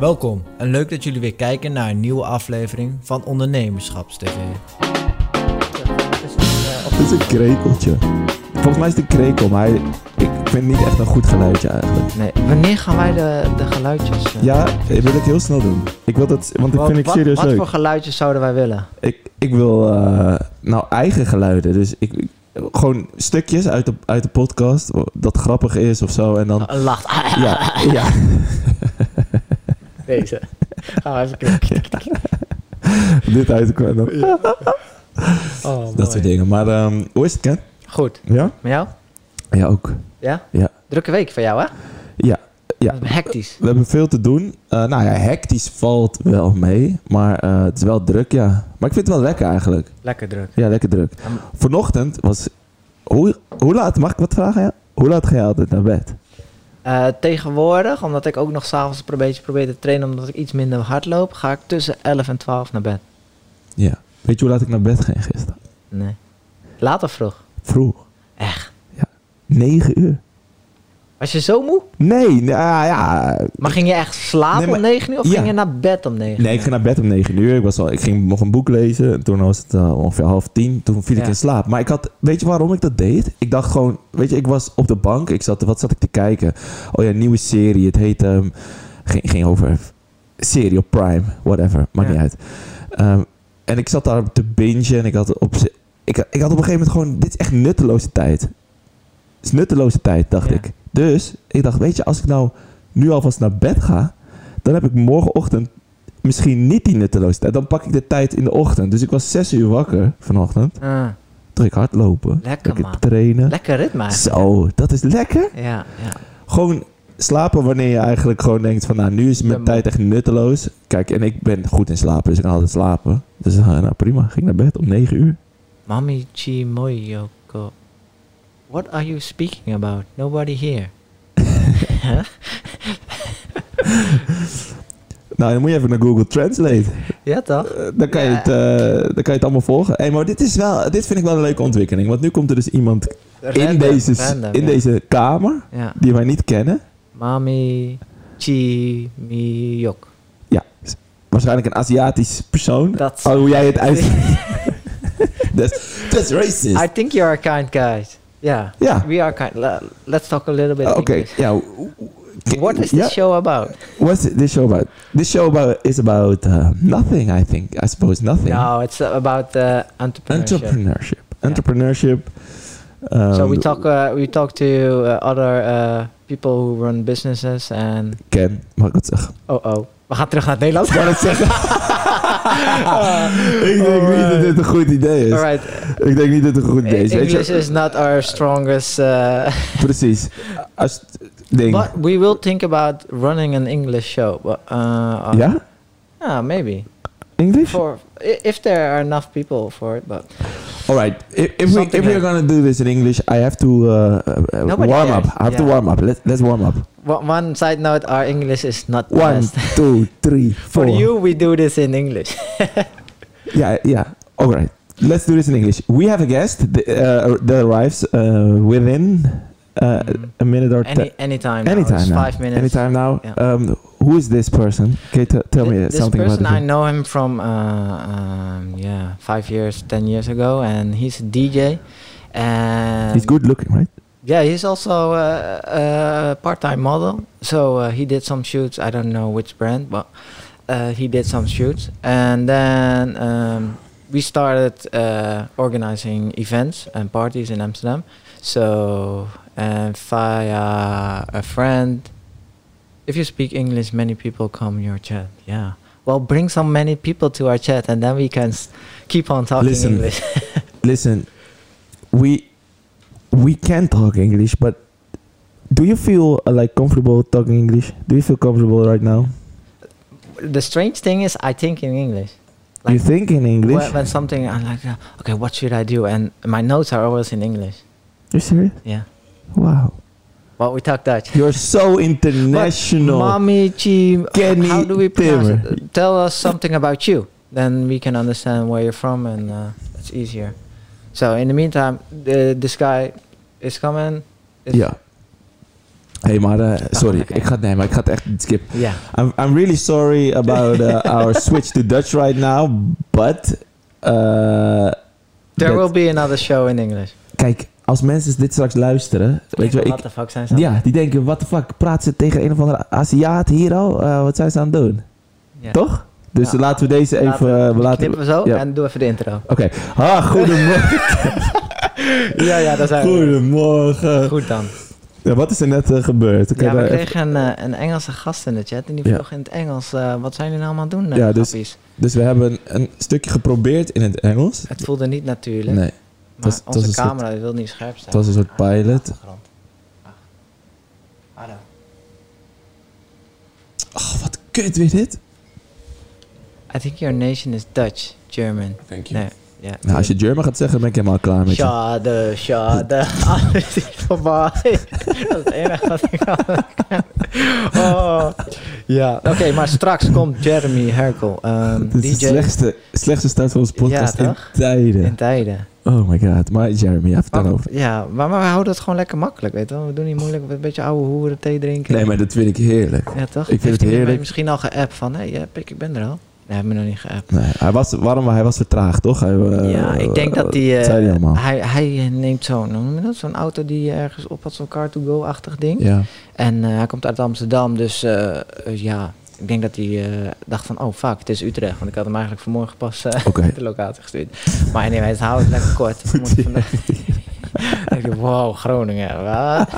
Welkom en leuk dat jullie weer kijken naar een nieuwe aflevering van Ondernemerschapstv. Het is een krekeltje. Volgens mij is het een krekel, maar hij- ik vind het niet echt een goed geluidje eigenlijk. Nee, wanneer gaan wij de, de geluidjes... eh, Ja, dat wil ik heel snel doen. Ik wil dat, want dat wat, vind ik wat- serieus wat leuk. voor geluidjes zouden wij willen? Ik, ik wil eh, nou eigen geluiden. Dus ik, ik- gewoon stukjes uit de, uit de podcast dat grappig is of zo. En dan, Een lacht. ja, ja. Deze. Gaan we even kijken. dit uit. Oh, Dat soort dingen. Maar ehm, hoe is het, Ken? Goed. Ja? Met jou? Ja, ook. Ja? Ja. Drukke week voor jou, hè? Ja. Ja. Hectisch. We hebben veel te doen. Eh, nou ja, hectisch valt wel mee. Maar eh, het is wel druk, ja. Maar ik vind het wel lekker eigenlijk. Lekker druk. Ja, lekker druk. Vanochtend was... Hoe, hoe laat, mag ik wat vragen? Ja? Hoe laat ga je altijd naar bed? Eh, tegenwoordig, omdat ik ook nog s'avonds een beetje probeer te trainen, omdat ik iets minder hard loop, ga ik tussen 11 en 12 naar bed. Ja. Weet je hoe laat ik naar bed ging gisteren? Nee. Laat of vroeg? Vroeg. Echt. 9 uur. Was je zo moe? Nee, nou ja. Maar ging je echt slapen Nee, maar- om 9 uur of ja. ging je naar bed om 9 Nee, ik ging naar bed om 9 uur. Ik, was al, ik ging nog een boek lezen. En toen was het eh, ongeveer half tien. Toen viel ik in slaap. Maar ik had, weet je waarom ik dat deed? Ik dacht gewoon, weet je, ik was op de bank. Ik zat, wat zat ik te kijken? Oh ja, nieuwe serie. Het heet, ehm, ging, ging over serie op Prime, whatever, maakt Ja. niet uit. Ehm, en ik zat daar te bingen en ik had op, ik, ik had op een gegeven moment gewoon, dit is echt nutteloze tijd. Het is nutteloze tijd, dacht ik. Dus ik dacht, weet je, als ik nou nu alvast naar bed ga, dan heb ik morgenochtend misschien niet die nutteloze tijd. Dan pak ik de tijd in de ochtend. Dus ik was zes uur wakker vanochtend. Ah, Toen ik hardlopen. Lekker, lekker man. trainen. lekker ritme eigenlijk. Zo, dat is lekker. Ja, ja. Gewoon slapen wanneer je eigenlijk gewoon denkt van... Nou, nu is mijn Ja, tijd echt nutteloos. Kijk, en ik ben goed in slapen, dus ik kan altijd slapen. Dus nou prima, ging naar bed om negen uur. Mami Chimoyoko. What are you speaking about? Nobody here. Nou, dan moet je even naar Google Translate. ja, toch? Eh, dan, kan je Ja. het, eh, dan kan je het allemaal volgen. Hey, maar dit, is wel, dit vind ik wel een leuke ontwikkeling. Want nu komt er dus iemand in, deze, random, in ja. deze kamer... Ja. die wij niet kennen. Mami Chimiyok. Ja, s- waarschijnlijk een Aziatisch persoon. Dat- Oh, hoe jij het uit... That's, that's racist. I think you are kind guys. Yeah. Yeah. We are kind. Le- let's talk a little bit Uh, Oké, English. w- What is this show about? What's this show about? This show about is about uh, nothing, I think. I suppose nothing. No, it's about uh, entrepreneurship. Entrepreneurship. Entrepreneurship. um, so we talk. Uh, we talk to uh, other uh, people who run businesses and. Ken, mag ik wat zeggen? Oh oh. We gaan terug naar het Nederlands. Ik het zeggen. Ik denk niet dat dit een goed idee is. Alright. Ik denk niet dat het een goed idee is. Weet English je, is not our strongest. Uh, precies. Als het ding. but we will think about running an English show. But, uh, uh, Ja? Yeah, maybe. English? For if there are enough people for it, but All right. If, if we if we're gonna do this in English, I have to uh, uh, warm cares. up. I have to warm up. Let's let's warm up. one, one side note: our English is not One, two, three, four. For you, we do this in English. Yeah, yeah. All right. Let's do this in English. We have a guest the, uh, that arrives uh, within uh, Mm. a minute or Any anytime. now. Anytime It's now. Five minutes. Anytime now. Yeah. Um, who is this person? Can you t- tell Thi- me this something person, about I know him from uh, um, yeah, five years, ten years ago, and he's a DJ. And He's good looking, right? Yeah, he's also uh, a part-time model. So uh, he did some shoots. I don't know which brand, but uh, he did some shoots, and then um, we started uh, organizing events and parties in Amsterdam. So and via a friend, if you speak English, many people come your chat. Yeah. Well, bring some many people to our chat, and then we can s- keep on talking Listen. English. Listen, we we can talk English, but do you feel uh, like comfortable talking English? Do you feel comfortable right now? the strange thing is, I think in English. you think in English? When, when something I'm like, uh, okay, what should I do? And my notes are always in English. You're serious? Yeah. Wow. Well, we talk Dutch. You're so international. Mommy, how do we pronounce it? Tell us something about you. Then we can understand where you're from, and uh, it's easier. So in the meantime, the, this guy is coming. Is- Yeah. hey, maar eh, sorry. Ik ga het nee, maar ik ga het echt skip. Yeah. I'm, I'm really sorry about uh, our switch to Dutch right now, but... uh, There will be another show in English. Kijk, als mensen dit straks luisteren, weet je wel, the fuck zijn ze aan ja, die denken, what the fuck, praat ze tegen een of andere Aziat hier al? Eh, wat zijn ze aan het doen? Ja. Toch? Dus Ja. laten we deze even... Laten we- eh, laten, we zo ja. en doe even de intro. Oké. Ah, goedemorgen. Ja, ja, daar zijn we. goedemorgen. Goed dan. Ja, wat is er net eh, gebeurd? Ik Ja, we kregen een, een Engelse gast in de chat en die vroeg in het Engels, wat zijn jullie nou allemaal aan het doen, Ja, ja, dus- Dus we hebben een, een stukje geprobeerd in het Engels. Het voelde niet natuurlijk, Nee, maar was onze een soort- camera wil niet scherp staan. het was een soort pilot. Hallo. Oh, wat kut weer dit. I think your nation is Dutch, German. Thank you. Nee, ja. Nou, als je German gaat zeggen, ben ik helemaal klaar met je. Schade, schade, alles is voorbij. Dat is het enige wat ik had. Oh. Ja, oké, maar straks komt Jeremy Herkel, ehm, Het is de slechtste, slechtste start van onze podcast Ja, in tijden. in tijden. Oh my god. Maar Jeremy, ja, vertel over. Ja, maar, maar we houden het gewoon lekker makkelijk, weet je wel. We doen niet moeilijk, een beetje oude hoeren, thee drinken. Nee, maar dat vind ik heerlijk. Ja, toch? ik vind het heerlijk. misschien al geappt van, hé, hey, Pik, ik ben er al. Nee, hij heeft me nog niet geappt. Nee, hij was, waarom? Hij was vertraagd, toch? Hij, eh, ja, ik denk dat hij... wat eh, hij hij, hij neemt zo'n, auto die ergens op had, zo'n car-to-go-achtig ding. Ja. En eh, hij komt uit Amsterdam, dus eh, eh, ja, ik denk dat hij eh, dacht van, oh fuck, het is Utrecht. Want ik had hem eigenlijk vanmorgen pas Oké. de locatie gestuurd. Maar anyway, het houdt het lekker kort. Vandaag... ik dacht, wow, Groningen, wat?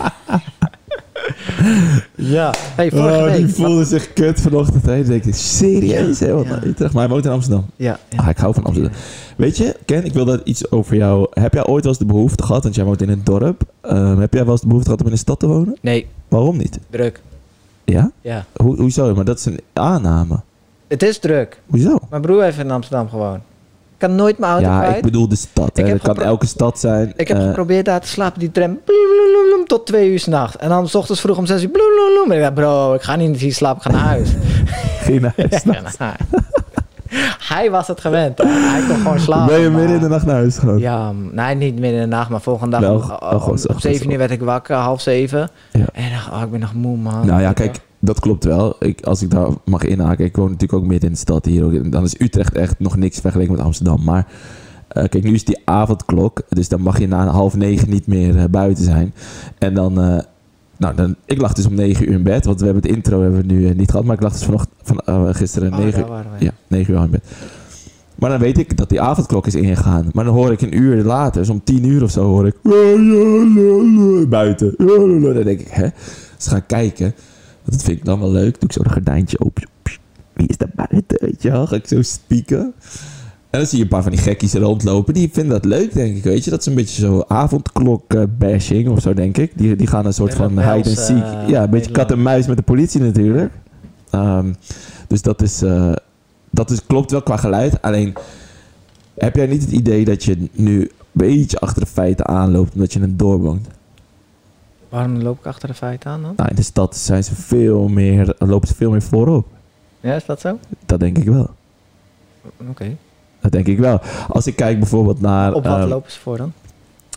ja, hey, vorige Oh, week... voelde zich kut vanochtend. Hè? Ik denk, serieus? Ja, hè? Want ja. Utrecht, maar hij woont in Amsterdam. Ja, ja. Ah, ik hou van Amsterdam. Weet je, Ken, ik wil dat iets over jou... Heb jij ooit wel eens de behoefte gehad, want jij woont in een dorp. ehm, heb jij wel eens de behoefte gehad om in een stad te wonen? Nee, Waarom niet? druk. Ja? Ja. Ho hoezo? Maar dat is een aanname. Het is druk. Hoezo? Mijn broer heeft in Amsterdam gewoond. Ik kan nooit mijn auto Ja, kwijt. ik bedoel de stad. Hè. Dat kan elke stad zijn. Ik heb Eh, geprobeerd daar te slapen, die tram. Tot twee uur s'nachts. En dan s ochtends vroeg om zes uur. bloemeloem. En ik dacht, bro, ik ga niet hier slapen, ik ga naar huis. Geen huis. Ja, naar huis. Hij was het gewend. Hij kon gewoon slapen. ben je midden in de nacht naar huis gegaan? Ja, nee, niet midden in de nacht, maar volgende dag Wel, om, oh, om, gewoon om zo, zeven zo. uur werd ik wakker, half zeven. Ja. En ik dacht, oh, ik ben nog moe, man. Nou ja, kijk, dat klopt wel. Ik, als ik daar mag inhaken, ik woon natuurlijk ook midden in de stad hier. ook. Dan is Utrecht echt nog niks vergeleken met Amsterdam. Maar eh, kijk, nu is die avondklok. Dus dan mag je na half negen niet meer eh, buiten zijn. En dan, eh, nou, dan, ik lag dus om negen uur in bed. Want we hebben het intro hebben we nu eh, niet gehad. Maar ik lag dus vanochtend, van, eh, gisteren Oh, negen daar uur. waren we. Ja, uur in bed. Maar dan weet ik dat die avondklok is ingegaan. Maar dan hoor ik een uur later, dus om tien uur of zo, hoor ik... Buiten. Dan denk ik, hè? Dus ga ik kijken. Want dat vind ik dan wel leuk. Doe ik zo een gordijntje open. Wie is daar buiten, weet je wel? Ga ik zo spieken. En dan zie je een paar van die gekkies rondlopen. Die vinden dat leuk, denk ik, weet je. Dat is een beetje zo avondklok-bashing of zo, denk ik. Die, die gaan een soort van hide and seek. eh, ja, een beetje kat en muis met de politie natuurlijk. Ehm, dus dat is... eh, dat is, klopt wel qua geluid. Alleen, heb jij niet het idee dat je nu een beetje achter de feiten aanloopt omdat je een dorp woont? Waarom loop ik achter de feiten aan dan? Nou, in de stad zijn ze veel meer, lopen ze veel meer voorop. Ja, is dat zo? Dat denk ik wel. Oké. Dat denk ik wel. Als ik kijk bijvoorbeeld naar... Op wat ehm, lopen ze voor dan?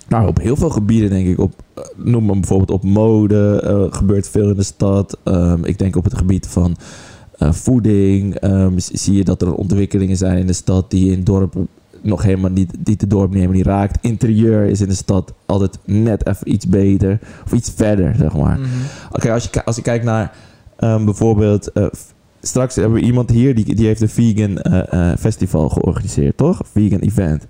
Nou, op heel veel gebieden denk ik. Op, eh, noem maar bijvoorbeeld op mode eh, gebeurt veel in de stad. Ehm, ik denk op het gebied van eh, voeding. ehm, zie je dat er ontwikkelingen zijn in de stad die in dorpen nog helemaal niet, die de dorp niet helemaal niet raakt. Interieur is in de stad altijd net even iets beter. Of iets verder, zeg maar. Mhm. Oké, als, je, als ik kijk naar bijvoorbeeld... straks hebben we iemand hier die, die heeft een vegan eh, festival georganiseerd, toch? Een vegan event.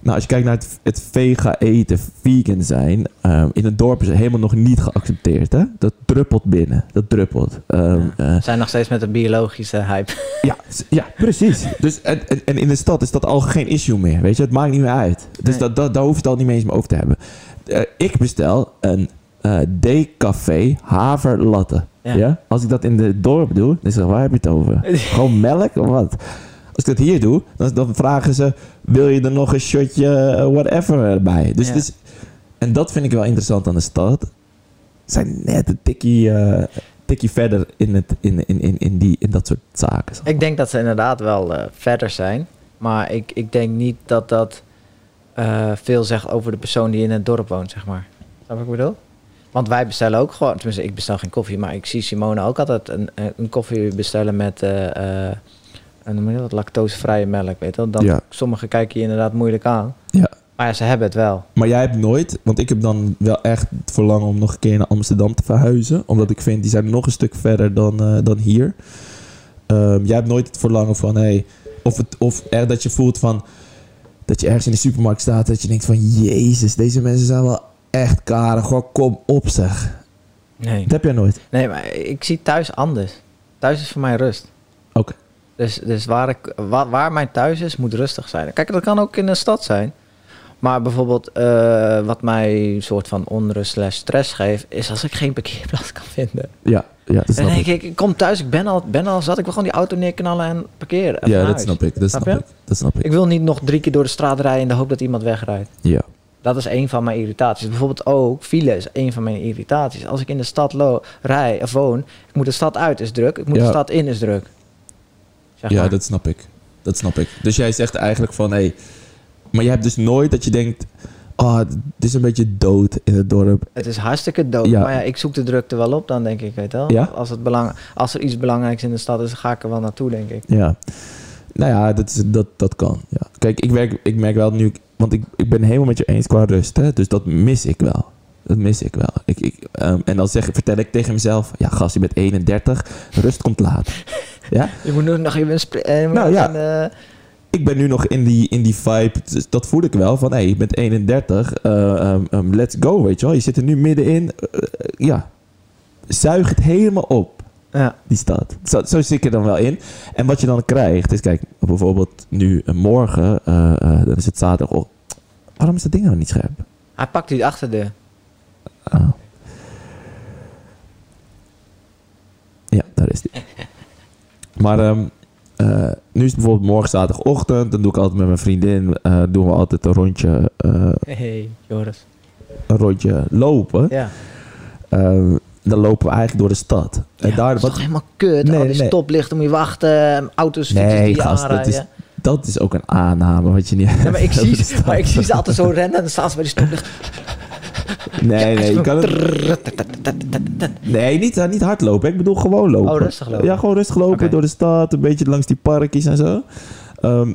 Nou, als je kijkt naar het, het vega eten, vegan zijn... ehm, in het dorp is het helemaal nog niet geaccepteerd, hè? Dat druppelt binnen. Dat druppelt. Ehm, eh, zijn nog steeds met de biologische hype. ja, ja, precies. Dus, en, en, in de stad is dat al geen issue meer, weet je? Het maakt niet meer uit. Dus Nee. dat, dat, daar hoef je het al niet meer eens meer over te hebben. Ik bestel een eh decafé haverlatte. Ja. Ja. Als ik dat in de dorp doe, dan zeg ik, waar heb je het over? Gewoon melk of wat? Als ik dat hier doe, dan, dan vragen ze, wil je er nog een shotje eh, whatever bij? Dus, Ja. dus, en dat vind ik wel interessant aan de stad. Zijn net een tikkie, eh, tikkie verder in, het, in, in, in, in, die, in dat soort zaken. Ik denk dat ze inderdaad wel verder zijn. Maar ik, ik denk niet dat dat veel zegt over de persoon die in het dorp woont, zeg maar. Snap ik bedoel? Want wij bestellen ook gewoon, tenminste ik bestel geen koffie, maar ik zie Simone ook altijd een, een koffie bestellen met je dat, lactosevrije melk, weet je wel. Dan, Ja. Sommigen kijken je inderdaad moeilijk aan. Ja. Maar ja, ze hebben het wel. Maar jij hebt nooit, want ik heb dan wel echt het verlangen om nog een keer naar Amsterdam te verhuizen. Omdat ik vind, die zijn nog een stuk verder dan, eh, dan hier. Ehm, jij hebt nooit het verlangen van, hey, of, het, of er dat je voelt van, dat je ergens in de supermarkt staat, dat je denkt van, jezus, deze mensen zijn wel echt karig. Gewoon kom op zeg. Nee. Dat heb jij nooit. Nee, maar ik zie thuis anders. Thuis is voor mij rust. Oké. Dus, dus waar, ik, waar, waar mijn thuis is, moet rustig zijn. Kijk, dat kan ook in een stad zijn. Maar bijvoorbeeld, eh, wat mij een soort van onrust slash stress geeft, is als ik geen parkeerplaats kan vinden. Ja, ja, dat snap dan denk ik. ik, ik kom thuis, ik ben al, ben al zat, ik wil gewoon die auto neerknallen en parkeren. en Ja, dat huis. snap ik. Dat Snap snap ik. Dat snap ik. Ik wil niet nog drie keer door de straat rijden in de hoop dat iemand wegrijdt. Ja. Dat is een van mijn irritaties. Bijvoorbeeld ook, file is een van mijn irritaties. Als ik in de stad lo rij of woon, ik moet de stad uit, is druk. Ik moet Ja. de stad in, is druk. Zeg Ja, maar. dat snap ik. Dat snap ik. Dus jij zegt eigenlijk van, hé... Hey, maar je hebt dus nooit dat je denkt... Ah, het is een beetje dood in het dorp. Het is hartstikke dood. Ja. Maar ja, ik zoek de drukte wel op dan, denk ik, weet wel. Ja? Als, het belang, als er iets belangrijks in de stad is, ga ik er wel naartoe, denk ik. Ja. Nou ja, dat, is, dat, dat kan. Ja. Kijk, ik, werk, ik merk wel nu... Want ik, ik ben helemaal met je eens qua rust. Hè? Dus dat mis ik wel. Dat mis ik wel. Ik, ik, ehm, en dan zeg, vertel ik tegen mezelf... Ja, gast, je bent 31. Rust komt later. ja? Je moet nu nog even... eh, Nou, ja. eh, ik ben nu nog in die, in die vibe. Dus dat voel ik wel. Van, hé, je bent 31. eh, ehm, ehm, let's go, weet je wel. Je zit er nu middenin. Eh, ja. Zuig het helemaal op, ja. die stad. Zo, zo zit ik er dan wel in. En wat je dan krijgt, is kijk, bijvoorbeeld nu eh, morgen, eh, eh, dan is het zaterdag. Oh, waarom is dat ding nou niet scherp? Hij pakt die achterdeur. Oh. Ja, daar is die. Maar ehm, eh, nu is het bijvoorbeeld morgen zaterdagochtend. Dan doe ik altijd met mijn vriendin eh, doen we altijd een rondje, eh, Hey, Joris. een rondje lopen. Ja. Dan lopen we eigenlijk door de stad. En ja, daar, dat is wat, toch helemaal kut. Nee, Al die nee. stoplichten moet je wachten. Auto's, fietsers Nee, die gast, dat is- dat is ook een aanname wat je niet Ja, maar, ik zie, maar ik zie ze altijd zo rennen en dan staan ze bij die stoplicht. Nee, nee, je kan het, nee niet, eh, niet hardlopen. Ik bedoel gewoon lopen. Oh, rustig lopen. Ja, gewoon rustig lopen door de stad. Een beetje langs die parkjes en zo. Ehm,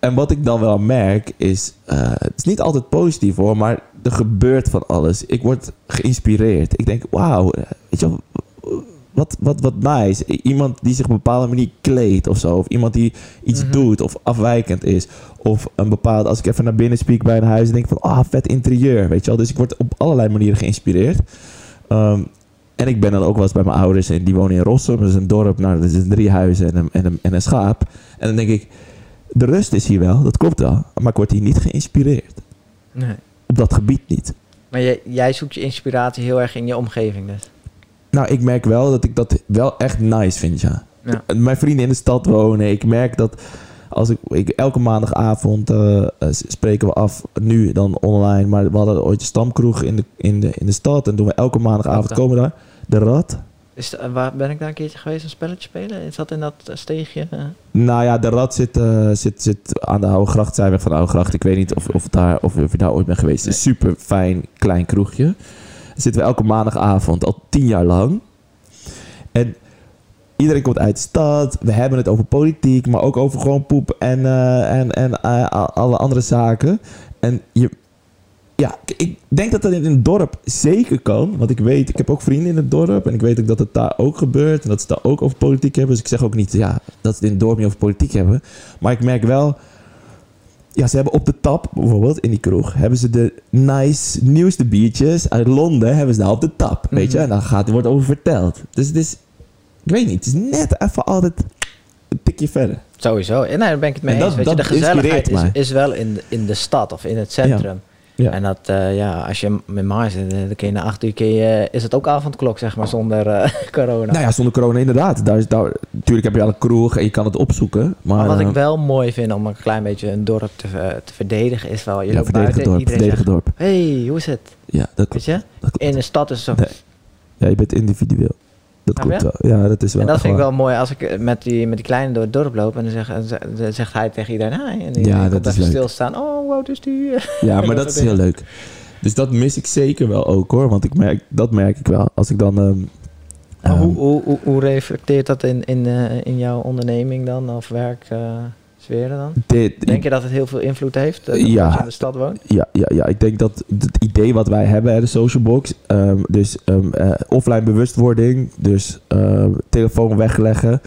en wat ik dan wel merk is... eh, het is niet altijd positief hoor, maar er gebeurt van alles. Ik word geïnspireerd. Ik denk, wauw, weet je wel... Wat, wat, wat nice. Iemand die zich op een bepaalde manier kleedt of zo. Of iemand die iets Mhm. doet of afwijkend is. Of een bepaald, als ik even naar binnen spiek bij een huis, denk ik van, ah, vet interieur, weet je wel. Dus ik word op allerlei manieren geïnspireerd. Ehm, en ik ben dan ook wel eens bij mijn ouders en die wonen in Rossum. Dat is een dorp, nou, dat is drie huizen en een, en, een, en een schaap. En dan denk ik, de rust is hier wel, dat klopt wel. Maar ik word hier niet geïnspireerd. Nee. Op dat gebied niet. Maar jij, jij zoekt je inspiratie heel erg in je omgeving dus. Nou, ik merk wel dat ik dat wel echt nice vind, ja. Ja. Mijn vrienden in de stad wonen. Ik merk dat als ik, ik elke maandagavond eh, eh, spreken we af, nu dan online, maar we hadden ooit een stamkroeg in de, in de, in de stad en doen we elke maandagavond komen daar. De Rad. Is, de- waar ben ik daar een keertje geweest, een spelletje spelen? Is dat in dat eh, steegje? eh? Nou ja, de Rad zit, eh, zit, zit aan de Oude Gracht, zijn we van de Oude Gracht. Ik weet niet of, of, daar, of, of je daar ooit bent geweest. Een super fijn klein kroegje. Daar zitten we elke maandagavond al tien jaar lang. En iedereen komt uit de stad. We hebben het over politiek, maar ook over gewoon poep en, eh, en, en eh, alle andere zaken. En je, ja, ik denk dat dat in een dorp zeker kan. Want ik weet, ik heb ook vrienden in het dorp. En ik weet ook dat het daar ook gebeurt. En dat ze daar ook over politiek hebben. Dus ik zeg ook niet ja, dat ze het in het dorp niet over politiek hebben. Maar ik merk wel. Ja, ze hebben op de tap bijvoorbeeld in die kroeg. Hebben ze de nice nieuwste biertjes uit Londen. Hebben ze daar op de tap. Weet je? Mhm. En dan gaat, wordt over verteld. Dus het is. Ik weet niet. Het is net even altijd een tikje verder. Sowieso. Ja, Nee, daar ben ik het mee En eens. dat- Weet je, de gezelligheid is, is wel in de, in de stad of in het centrum. Ja. En dat, eh, ja, als je met Mars zit, eh, dan kun je na acht uur, kun je, is het ook avondklok, zeg maar, zonder eh, corona. Nou ja, zonder corona inderdaad. Daar is, daar, natuurlijk heb je al een kroeg en je kan het opzoeken. Maar, maar wat eh, ik wel mooi vind om een klein beetje een dorp te, te verdedigen, is wel, je ja, verdedigen dorp. Verdedigen zegt, dorp. hey, hoe is het? Ja, dat Weet klopt. je? Dat klopt. In de stad is het zo. Nee. Ja, je bent individueel. Dat klopt wel. Ja, dat is wel En dat vind ik wel mooi als ik eh, met die, met die kleine door het dorp loop en dan, zeg, dan zegt hij tegen iedereen hi. En die Ja, dat komt is even leuk. stilstaan. Oh, hoe oud is die? Ja, maar dat is heel leuk. Dus dat mis ik zeker wel ook hoor. Want ik merk, dat merk ik wel. Als ik dan. ehm, ehm, hoe, hoe, hoe, hoe reflecteert dat in, in, eh, in jouw onderneming dan, of werksferen dan? dit, Denk je dat het heel veel invloed heeft, uh, Ja. dat je in de stad woont? Ja, ja, ja, ik denk dat het idee wat wij hebben, hè, de social box, ehm, dus ehm, eh, offline bewustwording, dus telefoon wegleggen,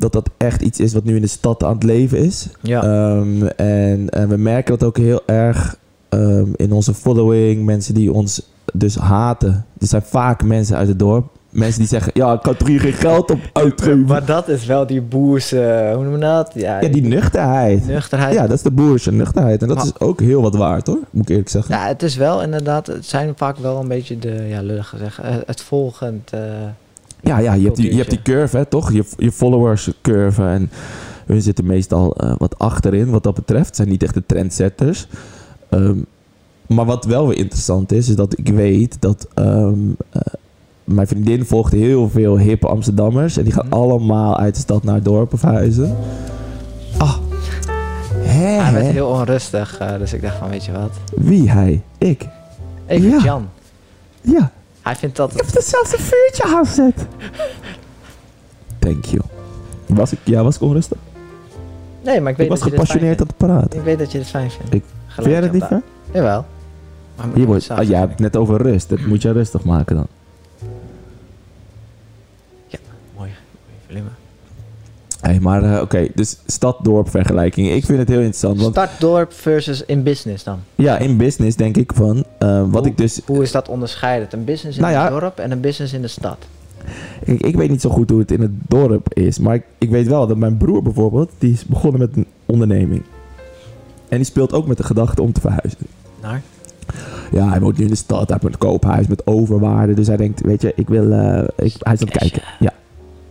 dat dat echt iets is wat nu in de stad aan het leven is. Ja. Ehm, en, en we merken dat ook heel erg ehm, in onze following, mensen die ons dus haten. Er zijn vaak mensen uit het dorp, mensen die zeggen, ja, ik kan er hier geen geld op uitgeven. maar dat is wel die boerse, hoe noem je dat? Ja, Ja, die nuchterheid. nuchterheid. Ja, dat is de boerische nuchterheid. En dat Maar- is ook heel wat waard hoor, moet ik eerlijk zeggen. Ja, het is wel inderdaad, het zijn vaak wel een beetje de, ja, lullig gezegd, eh, het volgend. eh, Ja, ja je, hebt die, je hebt die curve, hè, toch? Je, je followers curve. En hun zitten meestal eh, wat achterin wat dat betreft. Zijn niet echt de trendsetters. Ehm, maar wat wel weer interessant is, is dat ik weet dat... ehm, eh, mijn vriendin volgt heel veel hippe Amsterdammers. En die gaan Mhm. allemaal uit de stad naar het dorp verhuizen. Ah. Hè, Hij werd heel onrustig, eh, dus ik dacht van, weet je wat? Wie hij? Ik. Ja. Jan. Ja. Hij vindt dat... Ik heb er zelfs een vuurtje aangezet. Thank you. Was ik, ja, was ik onrustig? Nee, maar ik weet Ik was dat je dit fijn gepassioneerd aan het praten. Ik weet dat je het fijn vindt. Ik- Vind jij dat niet fijn? Jawel. Maar je wordt, ah, jij hebt het net over rust. Dat moet je rustig maken dan. Mooi. Mooi Hey, maar eh, oké, dus stad-dorp vergelijking. Ik vind het heel interessant. Want Startdorp versus in business dan. ja, in business denk ik van... eh, wat Hoe- ik dus... Hoe is dat onderscheidend? Een business in Nou ja. het dorp en een business in de stad. Ik, ik weet niet zo goed hoe het in het dorp is. Maar ik, ik weet wel dat mijn broer bijvoorbeeld... Die is begonnen met een onderneming. En die speelt ook met de gedachte om te verhuizen. Naar? Ja, hij woont nu in de stad. Hij heeft een koophuis met overwaarde. Dus hij denkt, weet je, ik wil... ik, hij is aan het kijken. Ja.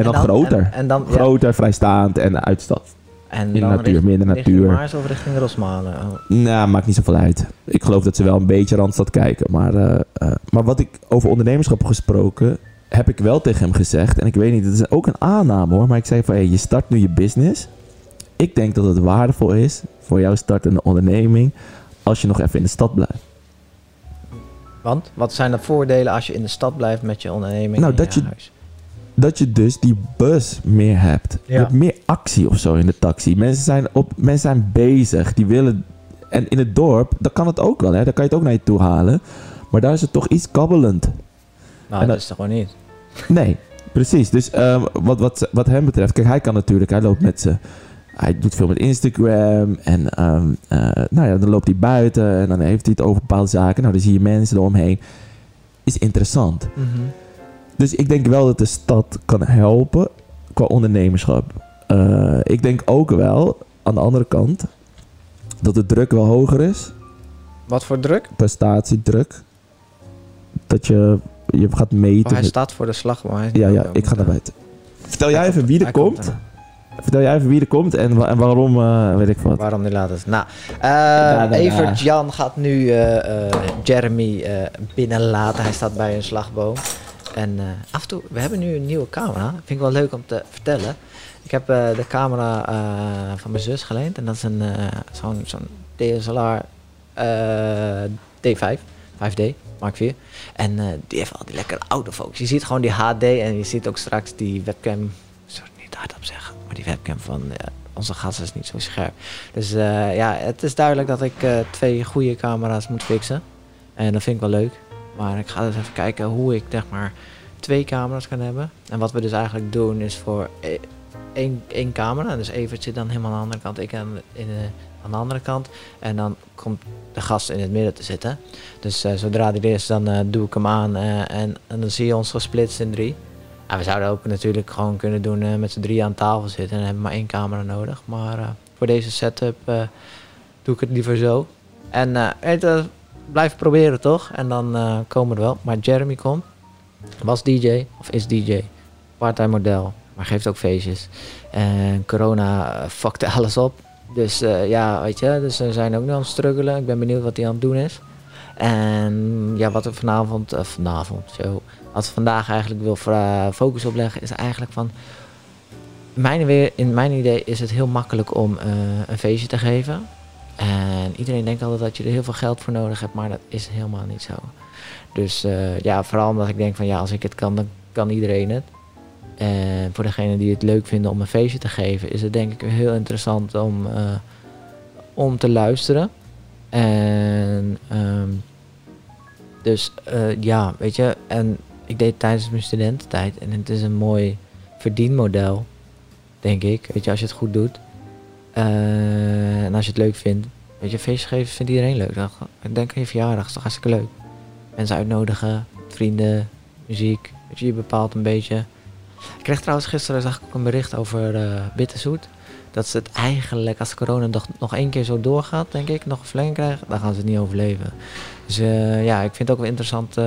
En, dan, groter. En, en dan, ja, groter, vrijstaand en uit de stad. en In de natuur, richt- meer in de richting natuur. Maars of richting Rosmalen? Oh. Nou, maakt niet zoveel uit. Ik geloof dat ze wel een beetje Randstad kijken. Maar, eh, eh, maar wat ik over ondernemerschap gesproken... heb ik wel tegen hem gezegd. En ik weet niet, het is ook een aanname hoor. Maar ik zei van, hey, je start nu je business. Ik denk dat het waardevol is voor jouw startende onderneming... als je nog even in de stad blijft. Want, wat zijn de voordelen als je in de stad blijft met je onderneming Nou, dat je? Dat je dus die bus meer hebt. Je hebt meer actie of zo in de taxi. Mensen zijn, op, mensen zijn bezig. Die willen... En in het dorp, dan kan het ook wel. Hè? Dan kan je het ook naar je toe halen. Maar daar is het toch iets kabbelend. Nou, en dat dat- is toch gewoon niet. Nee, precies. Dus ehm, wat, wat, wat hem betreft, kijk, hij kan natuurlijk, hij loopt met zijn. Hij doet veel met Instagram en ehm, eh, nou ja, dan loopt hij buiten en dan heeft hij het over bepaalde zaken. Nou, dan zie je mensen eromheen. Is interessant. Dus ik denk wel dat de stad kan helpen qua ondernemerschap. Eh, ik denk ook wel, aan de andere kant, dat de druk wel hoger is. Wat voor druk? Prestatiedruk. Dat je, je gaat meten. Oh, hij met- staat voor de slag. Maar hij ja, ja, ik ga naar buiten. Vertel jij even wie er komt. Vertel jij even wie er komt en, wa- en waarom, eh, weet ik wat. Waarom die laat? Nou, eh da, da. Evert Jan gaat nu Jeremy binnenlaten. Hij staat bij een slagboom. En eh, af en toe, we hebben nu een nieuwe camera. Vind ik wel leuk om te vertellen. Ik heb eh, de camera eh, van mijn zus geleend. En dat is een zo'n DSLR eh, D5, 5D, Mark 4. En die heeft al die lekkere autofocus. Je ziet gewoon die HD en je ziet ook straks die webcam. Het niet hardop zeggen, maar die webcam van onze gast is niet zo scherp. Dus ja, het is duidelijk dat ik twee goede camera's moet fixen. En dat vind ik wel leuk. Maar ik ga dus even kijken hoe ik zeg maar twee camera's kan hebben. En wat we dus eigenlijk doen is voor e- één, één camera. Dus Evert zit dan helemaal aan de andere kant, ik aan, in de, aan de andere kant. En dan komt de gast in het midden te zitten. Dus eh, zodra die er is, dan eh, doe ik hem aan eh, en, en dan zie je ons gesplitst in drie. Ja, we zouden ook natuurlijk gewoon kunnen doen met z'n drie aan tafel zitten en hebben maar één camera nodig. Maar voor deze setup doe ik het liever zo. En blijf proberen toch? En dan eh, komen we er wel. Maar Jeremy komt, was DJ of is DJ, part-time model, maar geeft ook feestjes. En corona eh, fuckte alles op. Dus eh, ja, weet je, dus we zijn ook nog aan het struggelen. Ik ben benieuwd wat hij aan het doen is. En ja, wat we vanavond, vanavond, zo, wat we vandaag eigenlijk wil focus op leggen, is eigenlijk van. Mijn, weer, in mijn idee is het heel makkelijk om een feestje te geven. En iedereen denkt altijd dat je er heel veel geld voor nodig hebt, maar dat is helemaal niet zo. Dus eh, ja, vooral omdat ik denk van ja, als ik het kan, dan kan iedereen het. En voor degenen die het leuk vinden om een feestje te geven, is het denk ik heel interessant om, eh, om te luisteren. En ehm, dus eh, ja, weet je, en ik deed tijdens mijn studententijd en het is een mooi verdienmodel, denk ik. Weet je, als je het goed doet. Eh, en als je het leuk vindt. Weet je, feestjes geven vindt iedereen leuk. Dan, ik denk aan je verjaardag, is toch hartstikke leuk. Mensen uitnodigen, vrienden, muziek. Weet je, je bepaalt een beetje. Ik kreeg trouwens gisteren zag ik ook een bericht over eh Bitterzoet. Dat ze het eigenlijk, als corona nog, één keer zo doorgaat, denk ik, nog een verlenging krijgen, dan gaan ze het niet overleven. Dus eh, ja, ik vind het ook wel interessant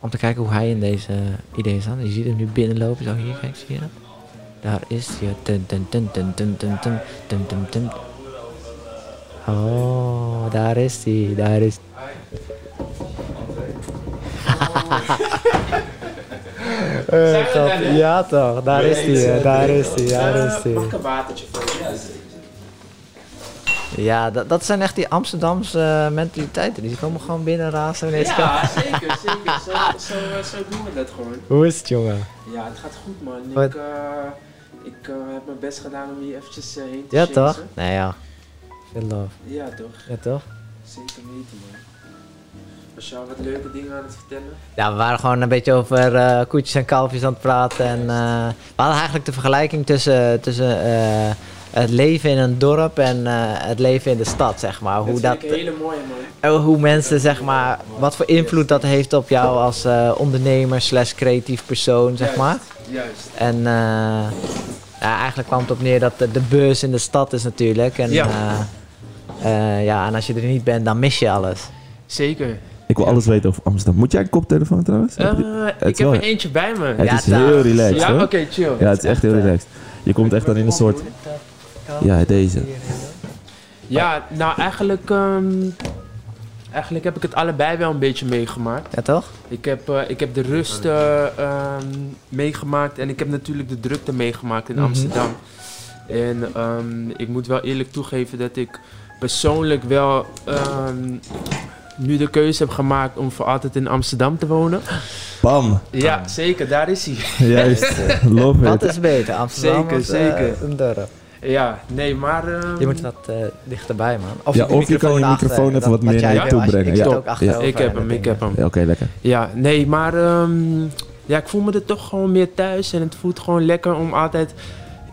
om te kijken hoe hij in deze ideeën staat. Je ziet hem nu binnenlopen, zo hier, kijk, zie je dat? Daar is hij. Dun, dun, dun, dun, dun, dun, dun, dun, dun, dun. Oh, daar is hij, daar is grap. Ja toch, daar is hij, daar is hij, daar is hij. Mag ik een watertje voor je? Ja, dat, dat zijn echt die Amsterdamse eh, mentaliteiten. Die komen gewoon binnen razen Ja, zeker, zeker. Zo, zo, eh, zo doen we dat gewoon. Hoe is het, jongen? Ja, het gaat goed man. Ik, ik eh, heb mijn best gedaan om hier eventjes eh, heen te Ja, chasen. toch? Nee, ja. Veel love. Ja, toch? Ja, toch? Zeker weten man. Was al wat leuke dingen aan het vertellen? Ja, we waren gewoon een beetje over eh, koetjes en kalfjes aan het praten. En we hadden eigenlijk de vergelijking tussen, tussen het leven in een dorp en het leven in de stad, zeg maar. Hoe, dat ik hele mooie man. eh, hoe mensen, zeg maar, wat voor invloed dat heeft op jou als eh, ondernemer slash creatief persoon, zeg maar. Juist. En eh, ja, eigenlijk kwam het op neer dat de, de beurs in de stad is natuurlijk. En Ja. ja. ja, en als je er niet bent, dan mis je alles. Zeker. Ik wil alles weten over Amsterdam. Moet jij een koptelefoon trouwens? Eh, Heb je- ik heb wel- er eentje bij me. het Ja, is heel relaxed Ja, oké, chill. Ja, het is echt heel eh, relaxed. Je komt echt dan in een soort... Ja, deze. Ja, nou eigenlijk, ehm, eigenlijk heb ik het allebei wel een beetje meegemaakt. Ja, toch? Ik heb, eh, ik heb de rust eh, ehm, meegemaakt en ik heb natuurlijk de drukte meegemaakt in Mhm. Amsterdam. En ehm, ik moet wel eerlijk toegeven dat ik persoonlijk wel ehm, nu de keuze heb gemaakt om voor altijd in Amsterdam te wonen. Bam. Ja, zeker, daar is hij. Juist. Love Wat it. is beter, Amsterdam Zeker, of, eh, zeker. een dorp? Ja, nee, maar... ehm, Je moet wat eh, dichterbij, man. Of Ja, of je kan je microfoon even dat- wat meer naar je toe brengen, Ik ja. ook achterover ik heb hem, ik heb hem. Ja, Oké, lekker. Ja, nee, maar ehm, ja, ik voel me er toch gewoon meer thuis. En het voelt gewoon lekker om altijd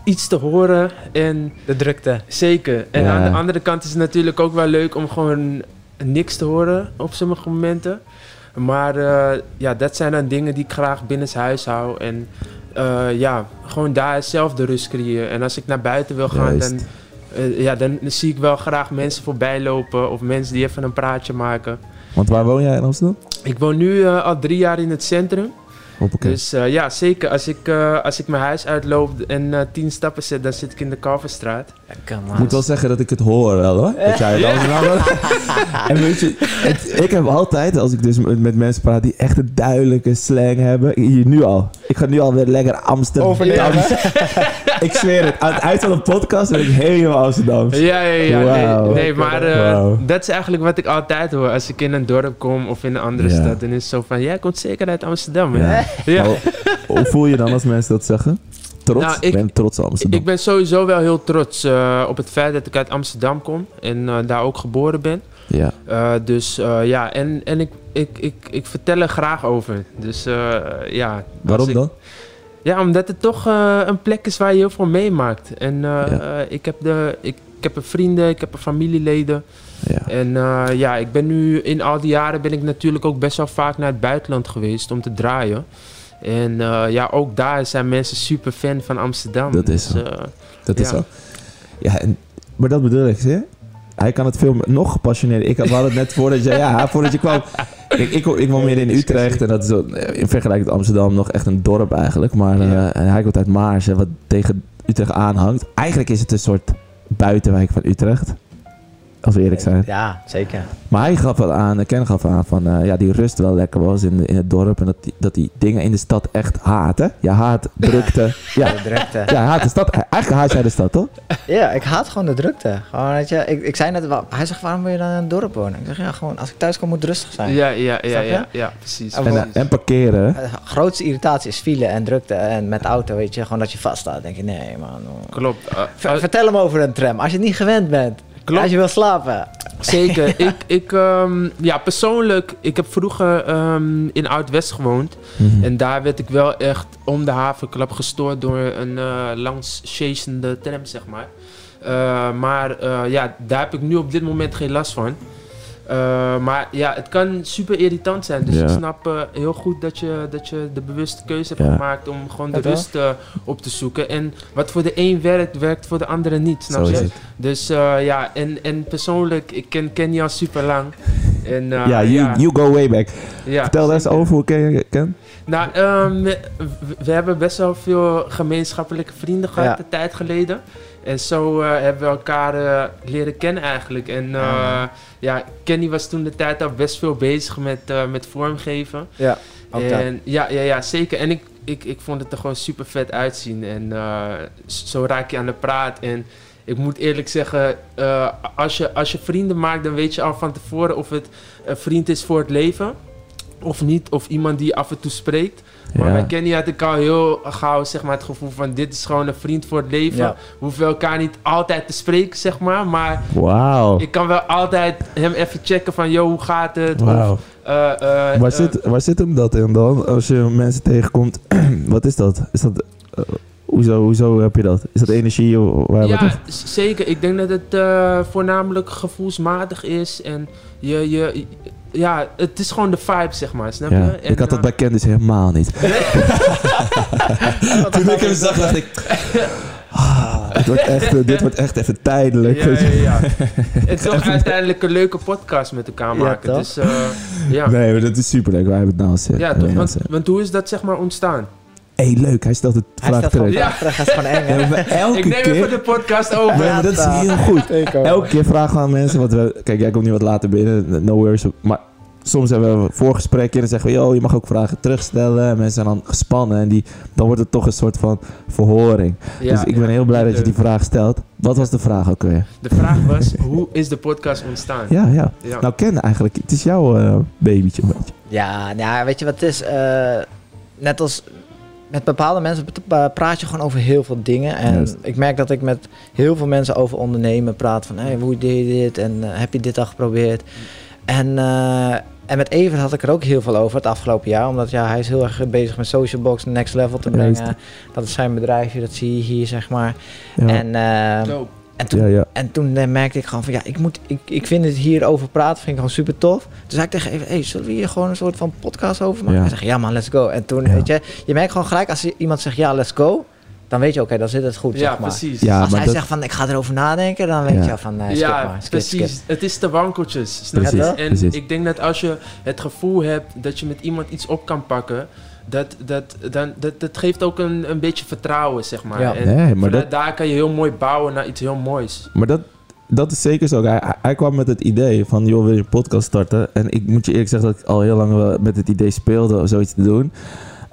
iets te horen. En De drukte. zeker. En Ja. aan de andere kant is het natuurlijk ook wel leuk om gewoon niks te horen op sommige momenten. Maar eh, ja, dat zijn dan dingen die ik graag binnenshuis hou. En eh, ja, gewoon daar zelf de rust creëren. En als ik naar buiten wil gaan, Juist. dan, eh, ja, dan zie ik wel graag mensen voorbij lopen. Of mensen die even een praatje maken. Want waar woon jij in Amsterdam? Ik woon nu al drie jaar in het centrum. Hoppakee. Dus ja, zeker. Als ik, als ik mijn huis uitloop en tien stappen zet, dan zit ik in de Kalverstraat. Ik moet wel zeggen dat ik het hoor wel hoor. Dat jij het. En weet je, het- ik heb altijd, als ik dus met mensen praat die echt een duidelijke slang hebben, hier nu al. Ik ga nu alweer lekker Amsterdam. Ik zweer het, aan het eind van de podcast ben ik helemaal Amsterdam. Ja, ja, ja. Nee, nee, maar eh, dat is eigenlijk wat ik altijd hoor. Als ik in een dorp kom of in een andere Ja. stad, dan is het zo van, jij komt zeker uit Amsterdam. Ja. Hoe voel je dan als mensen dat zeggen? Trots? Nou, ik ben trots op Amsterdam. Ik ben sowieso wel heel trots eh, op het feit dat ik uit Amsterdam kom en eh, daar ook geboren ben. ja. Eh, dus ja, en, en ik, ik, ik, ik vertel er graag over. Dus ja. Waarom ik- dan? Ja, omdat het toch een plek is waar je heel veel meemaakt. En Ja. ik, heb de, ik, ik heb er vrienden, ik heb er familieleden. Ja. En ja, ik ben nu in al die jaren ben ik natuurlijk ook best wel vaak naar het buitenland geweest om te draaien. En eh, ja, ook daar zijn mensen super fan van Amsterdam. Dat is Dus, zo. eh, Dat is zo. Ja, en, maar dat bedoel ik, je? Hij kan het veel nog gepassioneerder. Ik had het net voordat je, ja, voordat je kwam. Ik, ik, ik woon meer in Utrecht en dat is zo, in vergelijking met Amsterdam nog echt een dorp eigenlijk. Maar eh, Ja. hij komt uit Maarsen, wat tegen Utrecht aanhangt. Eigenlijk is het een soort buitenwijk van Utrecht. Als we eerlijk zijn. Ja, zeker. Maar hij gaf wel aan, Ken gaf aan van uh, ja, die rust wel lekker was in, in het dorp. En dat die, dat die dingen in de stad echt haat, hè? Je haat drukte. ja. De drukte. ja, haat de stad. Eigenlijk haat jij de stad, toch? Ja, ik haat gewoon de drukte. Gewoon, weet je, ik, ik zei net, wel- hij zegt, waarom wil je dan in het dorp wonen? Ik zeg, ja, gewoon, als ik thuis kom moet rustig zijn. Ja, ja, ja, ja, ja, precies. En En, precies. eh, en parkeren. De grootste irritatie is file en drukte. En met de auto, weet je, gewoon dat je vaststaat. Dan denk je, nee man. Klopt. eh, Ver- eh, vertel hem over een tram. Als je het niet gewend bent. Klopt. Als je wil slapen. Zeker. ik, ik, ehm, ja, persoonlijk, ik heb vroeger ehm, in Oud-West gewoond. Mhm. En daar werd ik wel echt om de havenklap gestoord door een eh langs chasende tram, zeg maar. Eh, maar eh, ja, daar heb ik nu op dit moment geen last van. Eh, maar ja, het kan super irritant zijn. Dus Ja. ik snap eh, heel goed dat je, dat je de bewuste keuze hebt Ja. gemaakt om gewoon de Ja, rust eh, op te zoeken. En wat voor de een werkt, werkt voor de andere niet. Snap Zo je? is het. Dus eh, ja, en, en persoonlijk, ik ken Kenny al super lang. En, eh, ja, you, you go way back. ja, Vertel daar eens over hoe ken je Ken? Nou, ehm, we, we hebben best wel veel gemeenschappelijke vrienden gehad Ja. een tijd geleden. En zo eh, hebben we elkaar eh, leren kennen eigenlijk. En eh, Ja. ja, Kenny was toen de tijd al best veel bezig met, met vormgeven. Ja. En ja, ja, ja, zeker. En ik, ik, ik vond het er gewoon super vet uitzien. En zo raak je aan de praat. En ik moet eerlijk zeggen, als, je, als je vrienden maakt, dan weet je al van tevoren of het een vriend is voor het leven. Of niet, of iemand die af en toe spreekt. Maar bij Ja. Kenny had ik al heel gauw zeg maar, het gevoel van dit is gewoon een vriend voor het leven. Ja. We hoeven elkaar niet altijd te spreken, zeg maar. Maar ik kan wel altijd hem even checken van, yo, hoe gaat het? Of, eh, eh, Waar, eh, zit, waar zit hem dat in dan? Als je mensen tegenkomt, wat is dat? Is dat eh, hoezo, hoezo heb je dat? Is dat energie? of Waar wat Ja, zeker. Ik denk dat het eh, voornamelijk gevoelsmatig is. En je, je, ja, het is gewoon de vibe, zeg maar. Snap je? Ja, En, ik had dat eh, bij Candice helemaal niet. Toen ik hem zag, dacht ik... ah, dit, wordt echt, eh, dit wordt echt even tijdelijk. Ja, ja, ja. en toch uiteindelijk een leuke podcast met elkaar Ja, maken. toch? dus eh, ja. Nee, maar dat is superleuk. Wij hebben het nou zin. Ja, toch? Want, want hoe is dat zeg maar ontstaan? Hey, leuk. Hij stelt het Hij vraag terug. Ja. is gewoon eng? Ja, elke ik neem keer... even de podcast over. Maar dat is heel goed. Elke keer vragen we aan mensen, want we, kijk, jij komt niet wat later binnen, no worries. Maar soms hebben we een voorgesprekje en dan zeggen we, yo, je mag ook vragen terugstellen. En mensen zijn dan gespannen en die, dan wordt het toch een soort van verhoring. Ja, dus ik ben ja. heel blij dat je die vraag stelt. Wat was de vraag ook weer? De vraag was, hoe is de podcast ontstaan? Ja, ja. Ja. Nou, Ken eigenlijk, het is jouw eh, babytje een beetje. Ja, nou, weet je wat het is? Eh, net als met bepaalde mensen pra- praat je gewoon over heel veel dingen. En ik merk dat ik met heel veel mensen over ondernemen praat. Van, hey, hoe deed je dit? En eh, heb je dit al geprobeerd? En, eh, en met Evert had ik er ook heel veel over het afgelopen jaar. Omdat ja, hij is heel erg bezig met Social Box next level te brengen. Juist. Dat is zijn bedrijfje, dat zie je hier, zeg maar. Ja, En, eh, Dope. En toen ja, ja. en toen eh, merkte ik gewoon van ja, ik, moet, ik, ik vind het hierover praten, vind ik gewoon super tof. Dus zei ik tegen even, hey, zullen we hier gewoon een soort van podcast over maken? Ja. Hij zegt, ja man, let's go. En toen, Ja. weet je, je merkt gewoon gelijk als iemand zegt ja, let's go, dan weet je oké, dan zit het goed, Ja, zeg maar. precies. Ja, als maar hij dat- zegt van ik ga erover nadenken, dan weet Ja. je al van skip ja, maar, skip, precies. skip. Het is te wankeltjes. Snap je? Precies, En precies. ik denk dat als je het gevoel hebt dat je met iemand iets op kan pakken, dat, dat, dan, dat, dat geeft ook een, een beetje vertrouwen, zeg maar. Ja. En Nee, maar vanuit dat, daar kan je heel mooi bouwen naar iets heel moois. maar dat, dat is zeker zo. Hij, hij kwam met het idee van, joh, wil je een podcast starten? En ik moet je eerlijk zeggen dat ik al heel lang met het idee speelde om zoiets te doen.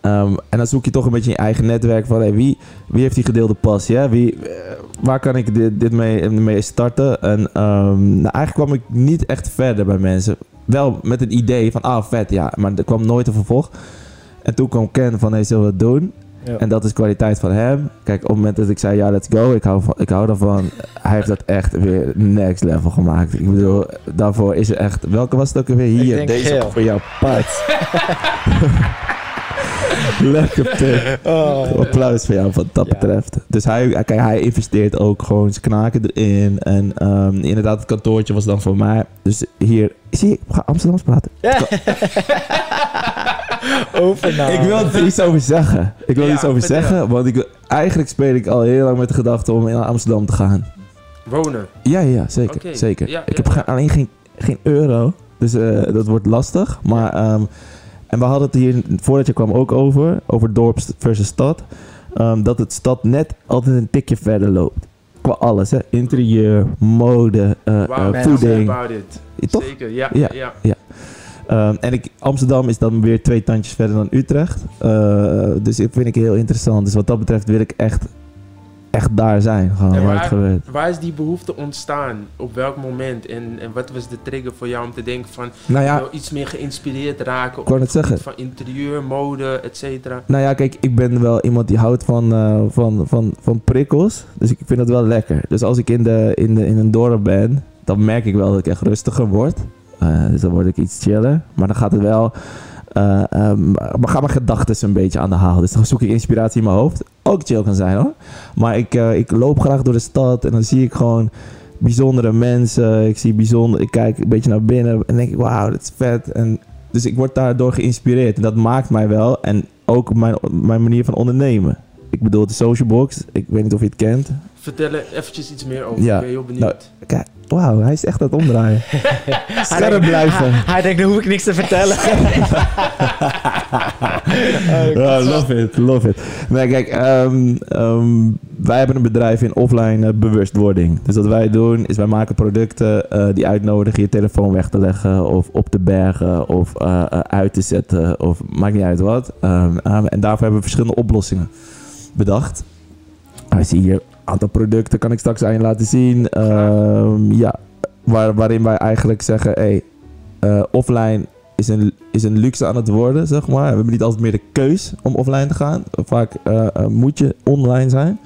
Ehm, en dan zoek je toch een beetje je eigen netwerk van, hey, wie, wie heeft die gedeelde passie? Hè? Wie, eh, waar kan ik dit, dit mee, mee starten? En ehm, nou, eigenlijk kwam ik niet echt verder bij mensen. Wel met een idee van, ah, vet, ja. Maar er kwam nooit een vervolg. En toen kwam Ken van, hey, zullen we het doen? Ja. En dat is kwaliteit van hem. Kijk, op het moment dat ik zei, ja, let's go, ik hou, van, ik hou daarvan. Hij heeft dat echt weer next level gemaakt. Ik bedoel, daarvoor is er echt... Welke was het ook weer? Hier, deze geel. voor jou, Pat. Lekker pik. Oh. Applaus voor jou wat dat Ja. betreft. Dus hij, hij- kijk, hij investeert ook gewoon zijn knaken erin. En ehm, inderdaad, het kantoortje was dan voor mij. Dus hier, zie je, ik ga Amsterdams praten. Ja. Ik wil er iets over zeggen. Ik wil iets over zeggen, want ik, eigenlijk speel ik al heel lang met de gedachte om naar Amsterdam te gaan. Wonen. Ja, ja, zeker. Zeker. ja, ik heb ge- alleen geen, geen euro, dus eh, dat wordt lastig. Maar, ehm, en we hadden het hier voordat je kwam ook over, over dorp versus stad. ehm, dat het stad net altijd een tikje verder loopt. qua alles, hè. Interieur, mode, Wow, man, voeding. about it. Toch? Zeker, ja. Ja. ja. ja. Ehm, en ik, Amsterdam is dan weer twee tandjes verder dan Utrecht. Eh, dus dat vind ik heel interessant. Dus wat dat betreft wil ik echt, echt daar zijn. Gewoon En waar waar, is die behoefte ontstaan? Op welk moment? En, en wat was de trigger voor jou om te denken van... Nou ja, iets meer geïnspireerd raken ik op het zeggen. van interieur, mode, et cetera? Nou ja, kijk, ik ben wel iemand die houdt van, eh, van, van, van prikkels. Dus ik vind dat wel lekker. Dus als ik in, de, in, de, in een dorp ben, dan merk ik wel dat ik echt rustiger word. Eh, dus dan word ik iets chiller. Maar dan gaat het wel... eh ehm, maar gaan mijn gedachten een beetje aan de haal. Dus dan zoek ik inspiratie in mijn hoofd. Ook chill kan zijn hoor. Maar ik, eh, ik loop graag door de stad en dan zie ik gewoon bijzondere mensen. Ik zie bijzonder, ik kijk een beetje naar binnen en denk ik, wauw, dat is vet. En dus ik word daardoor geïnspireerd. En dat maakt mij wel. En ook mijn, mijn manier van ondernemen. Ik bedoel, de Social Box. Ik weet niet of je het kent. Vertel er eventjes iets meer over. Ja. Ik ben heel benieuwd. Kijk, wauw, hij is echt aan het omdraaien. Scherp blijven. Hij, hij denkt, nu hoef ik niks te vertellen. Ja, love it, love it. Nee, kijk, ehm, ehm, wij hebben een bedrijf in offline eh, bewustwording. Dus wat wij doen, is wij maken producten eh, die uitnodigen je telefoon weg te leggen, of op te bergen, of eh, eh, uit te zetten, of maakt niet uit wat. Ehm, ehm, en daarvoor hebben we verschillende oplossingen bedacht. Hij zie hier aantal producten, kan ik straks aan je laten zien. Ehm, ja, waar, waarin wij eigenlijk zeggen, hey, eh, offline is een, is een luxe aan het worden, zeg maar. We hebben niet altijd meer de keus om offline te gaan. Vaak eh, eh, moet je online zijn.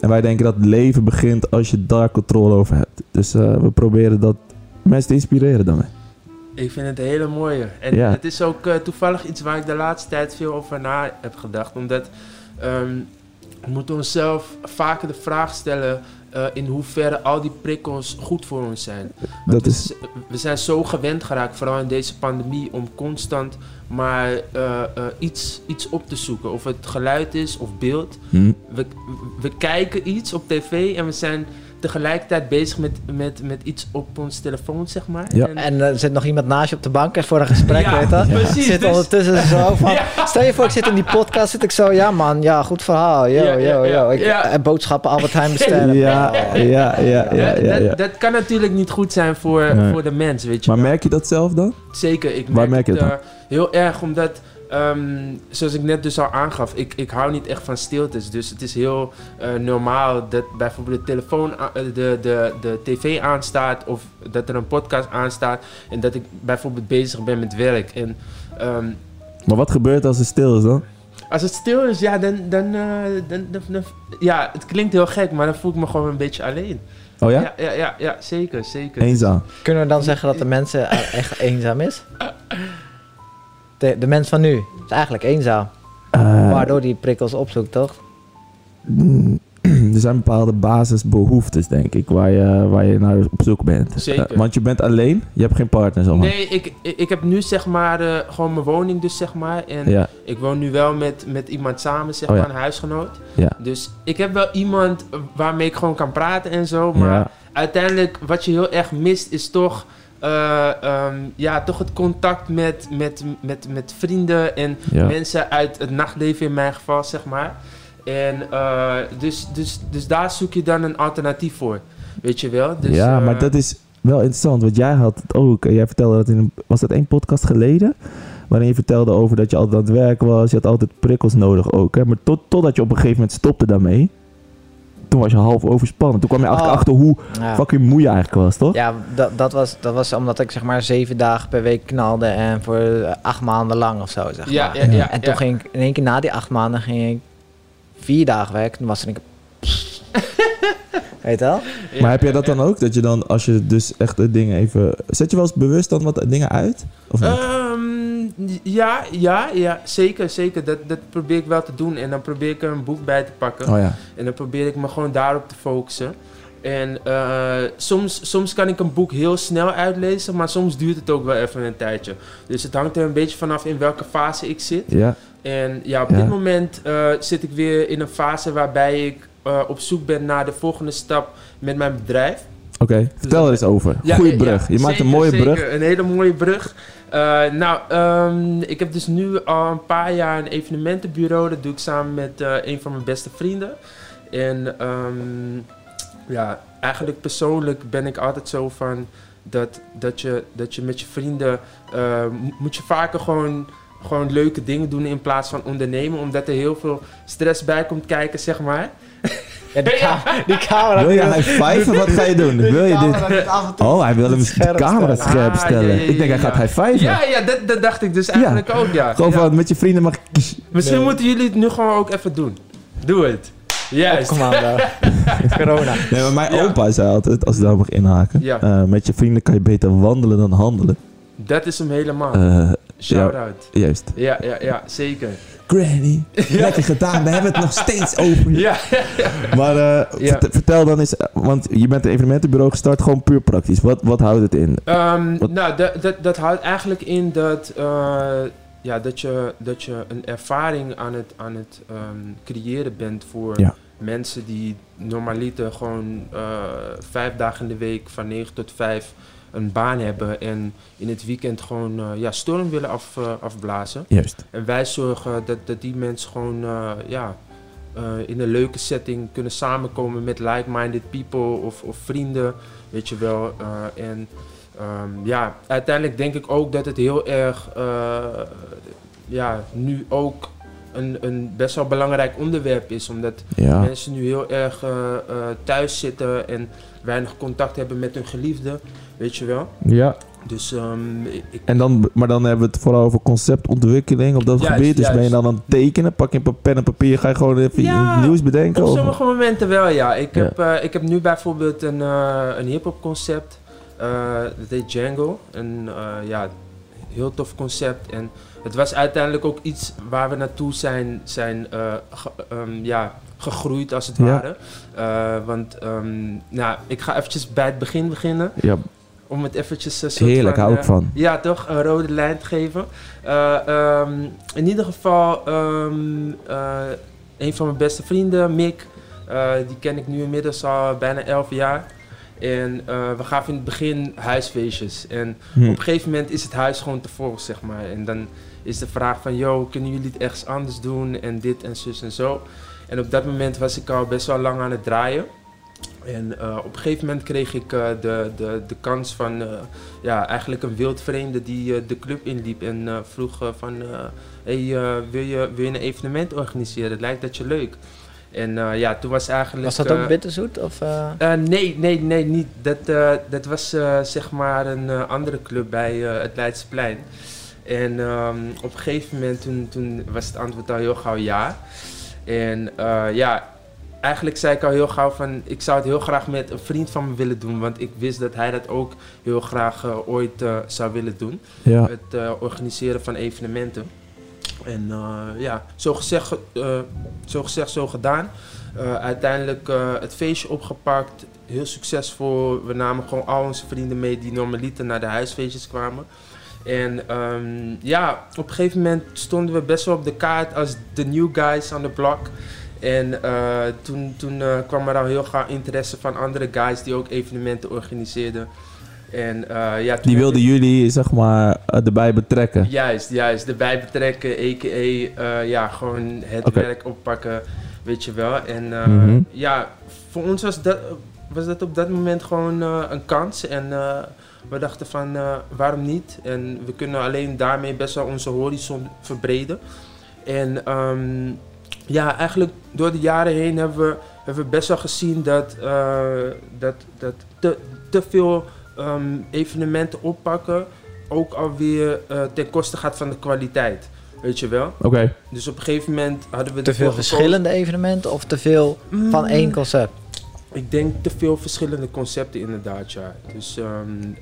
En wij denken dat het leven begint als je daar controle over hebt. Dus we proberen dat mensen te inspireren daarmee. Ik vind het een hele mooie. En Ja. het is ook toevallig iets waar ik de laatste tijd veel over na heb gedacht. Omdat ehm, we moeten onszelf vaker de vraag stellen eh, in hoeverre al die prikkels goed voor ons zijn. Dat we, is, we zijn zo gewend geraakt, vooral in deze pandemie, om constant maar eh, eh, iets, iets op te zoeken. Of het geluid is of beeld. hm, We, we kijken iets op tv en we zijn tegelijkertijd bezig met, met, met iets op ons telefoon, zeg maar. Ja. En- En er zit nog iemand naast je op de bank en voor een gesprek, Ja, weet je. precies, Zit dus- ondertussen zo van... Ja. Stel je voor, ik zit in die podcast, zit ik zo... Ja man, ja, goed verhaal. Yo, Ja, ja, yo, ja, yo. Ik, ja. En boodschappen Albert Heijn bestellen. ja, ja, ja, ja, ja, Ja, ja, dat, dat kan natuurlijk niet goed zijn voor, Nee. voor de mens, weet je Maar wel. merk je dat zelf dan? Zeker, ik merk, Waar merk je het het eh, heel erg omdat, ehm, zoals ik net dus al aangaf, ik, ik hou niet echt van stiltes. Dus het is heel eh, normaal dat bijvoorbeeld de telefoon, eh, de, de, de tv aanstaat of dat er een podcast aanstaat en dat ik bijvoorbeeld bezig ben met werk. En ehm, Maar wat gebeurt als het stil is dan? als het stil is, ja, dan, dan, eh, dan, dan, dan- ja, het klinkt heel gek, maar dan voel ik me gewoon een beetje alleen. Oh ja? Ja, ja, ja, ja, zeker, zeker. Eenzaam. Kunnen we dan zeggen dat de mensen echt eenzaam is? De, de mens van nu is eigenlijk eenzaam. Eh, Waardoor die prikkels opzoekt, toch? Er zijn bepaalde basisbehoeftes, denk ik, waar je, waar je naar op zoek bent. Zeker. Eh, want je bent alleen, je hebt geen partner, maar. Nee, ik, ik heb nu zeg maar eh, gewoon mijn woning dus zeg maar. En Ja, ik woon nu wel met, met iemand samen, zeg Oh ja. maar, een huisgenoot. ja, Dus ik heb wel iemand waarmee ik gewoon kan praten en zo. Maar ja. uiteindelijk wat je heel erg mist is toch... eh, ehm, ja, toch het contact met, met, met, met vrienden en ja. mensen uit het nachtleven in mijn geval, zeg maar. En eh, dus, dus, dus daar zoek je dan een alternatief voor, weet je wel. Dus, ja, eh, maar dat is wel interessant, want jij had het ook. eh, Jij vertelde dat in een, was dat één podcast geleden? Waarin je vertelde over dat je altijd aan het werk was. Je had altijd prikkels nodig ook. Hè? Maar tot, totdat je op een gegeven moment stopte daarmee. Toen was je half overspannen. Toen kwam je eigenlijk Oh. achter hoe Ja. fucking moe je eigenlijk was, toch? Ja, dat, dat, was, dat was omdat ik zeg maar zeven dagen per week knalde en voor eh, acht maanden lang of zo, zeg Ja, maar. ja, ja, en toen ja. ging ik in één keer na die acht maanden ging ik vier dagen werken. Toen was er een Weet je wel? Ja, Maar heb jij dat ja. dan ook? Dat je dan, als je dus echt de dingen even... Zet je wel eens bewust dan wat dingen uit? Of niet? Ehm, ja, ja, ja, zeker, zeker. Dat, dat probeer ik wel te doen. En dan probeer ik er een boek bij te pakken. oh ja. En dan probeer ik me gewoon daarop te focussen. En eh, soms, soms kan ik een boek heel snel uitlezen, maar soms duurt het ook wel even een tijdje. Dus het hangt er een beetje vanaf in welke fase ik zit. Ja. En ja, op Ja. dit moment eh, zit ik weer in een fase waarbij ik eh, op zoek ben naar de volgende stap met mijn bedrijf. Oké, vertel er eens over. Ja, Goeie brug. Je ja, maakt een mooie zeker. brug. Een hele mooie brug. Eh, nou, ehm, ik heb dus nu al een paar jaar een evenementenbureau. Dat doe ik samen met eh, een van mijn beste vrienden. En ehm, ja, eigenlijk persoonlijk ben ik altijd zo van dat, dat, je, dat je met je vrienden eh, mo- moet je vaker gewoon, gewoon leuke dingen doen in plaats van ondernemen, omdat er heel veel stress bij komt kijken, zeg maar. Ja, die, camera, die camera. Wil je high five? Wat ga je doen? Wil je dit? Oh, hij wil hem de scherp camera stellen. scherp Ah, stellen. ja, ja, ja, Ik denk hij ja. gaat high five. Ja, ja dat, dat dacht ik dus eigenlijk ook, ja. Gewoon Ja. van met je vrienden mag Misschien Nee. moeten jullie het nu gewoon ook even doen. Doe het. Juist. Kom aan. Corona. Nee, maar mijn Ja. opa zei altijd, als ik daar mag inhaken. Ja. eh, met je vrienden kan je beter wandelen dan handelen. Dat is hem helemaal. Eh, Shout-out. juist. Ja, ja, ja, zeker. Granny, lekker gedaan. We hebben het nog steeds over. Ja, Maar eh, Ja. vert- vertel dan eens, eh, want je bent een evenementenbureau gestart, gewoon puur praktisch. Wat, wat houdt het in? Ehm, nou, dat, dat, dat houdt eigenlijk in dat, eh, ja, dat, je, dat je een ervaring aan het, aan het ehm, creëren bent voor Ja. mensen die normaliter gewoon eh, vijf dagen in de week van 9 tot 5 een baan hebben en in het weekend gewoon eh, ja, storm willen af, eh, afblazen. Juist. En wij zorgen dat, dat die mensen gewoon eh, ja, in een leuke setting kunnen samenkomen met like-minded people of, of vrienden, weet je wel. En ehm, ja, uiteindelijk denk ik ook dat het heel erg ja, nu ook een, een best wel belangrijk onderwerp is, omdat Ja. mensen nu heel erg eh, thuis zitten en weinig contact hebben met hun geliefde, weet je wel. ja. Dus ehm, ik, En dan, maar dan hebben we het vooral over conceptontwikkeling op dat Juist, gebied. Dus ben je dan aan het tekenen? Pak je een pen en papier, ga je gewoon even Ja, nieuws bedenken? Op of- sommige momenten wel, ja. Ik, Ja. Heb, eh, ik heb nu bijvoorbeeld een, een hip-hop concept. dat heet Django. Een ja, heel tof concept. En het was uiteindelijk ook iets waar we naartoe zijn, zijn eh, ge- ehm, ja, gegroeid, als het Ja. ware. Eh, want ehm, nou, ik ga eventjes bij het begin beginnen. Ja, Om het eventjes een soort heerlijk, van, hou ik eh, van. ja, toch? Een rode lijn te geven. Eh, ehm, in ieder geval, eh, een van mijn beste vrienden, Mick, eh, die ken ik nu inmiddels al bijna 11 jaar. En eh, we gaven in het begin huisfeestjes. En Hm. op een gegeven moment is het huis gewoon te vol, zeg maar. En dan is de vraag van, yo, kunnen jullie het ergens anders doen? En dit en zus en zo. En op dat moment was ik al best wel lang aan het draaien. En eh, op een gegeven moment kreeg ik eh, de, de, de kans van eh, ja, eigenlijk een wildvreemde die de club inliep en vroeg van hey, wil, je, wil je een evenement organiseren? Lijkt dat je leuk? En eh, ja, toen was eigenlijk... Was dat ook eh, bitterzoet? Of, eh? eh, nee, nee, nee, niet. Dat, eh, dat was eh, zeg maar een eh, andere club bij eh, het Leidseplein. En ehm, op een gegeven moment toen, toen was het antwoord al heel gauw ja. En eh, ja, eigenlijk zei ik al heel gauw van... ik zou het heel graag met een vriend van me willen doen. Want ik wist dat hij dat ook heel graag ooit zou willen doen Ja. het eh, organiseren van evenementen. En eh, ja, zo gezegd, ge- eh, zo gezegd, zo gedaan. Eh, uiteindelijk het feestje opgepakt, heel succesvol. We namen gewoon al onze vrienden mee die normaliter naar de huisfeestjes kwamen. En ehm, ja, op een gegeven moment stonden we best wel op de kaart als de new guys on the block. En toen, toen kwam er al heel gauw interesse van andere guys die ook evenementen organiseerden. En, eh, ja, Die wilden ik- jullie, zeg maar, eh, erbij betrekken. Juist, juist. Erbij betrekken, a.k.a. eh, ja, gewoon het werk oppakken, weet je wel. En eh, Mhm. ja, voor ons was dat, was dat op dat moment gewoon eh, een kans. En eh, we dachten van, eh, waarom niet? En we kunnen alleen daarmee best wel onze horizon verbreden. En ehm, ja, eigenlijk door de jaren heen hebben we, hebben we best wel gezien dat, eh, dat, dat te, te veel ehm, evenementen oppakken ook alweer eh ten koste gaat van de kwaliteit. Weet je wel? Oké. Dus op een gegeven moment hadden we te veel verschillende evenementen of te veel van Mm, één concept? Ik denk te veel verschillende concepten inderdaad, ja. Dus, ehm,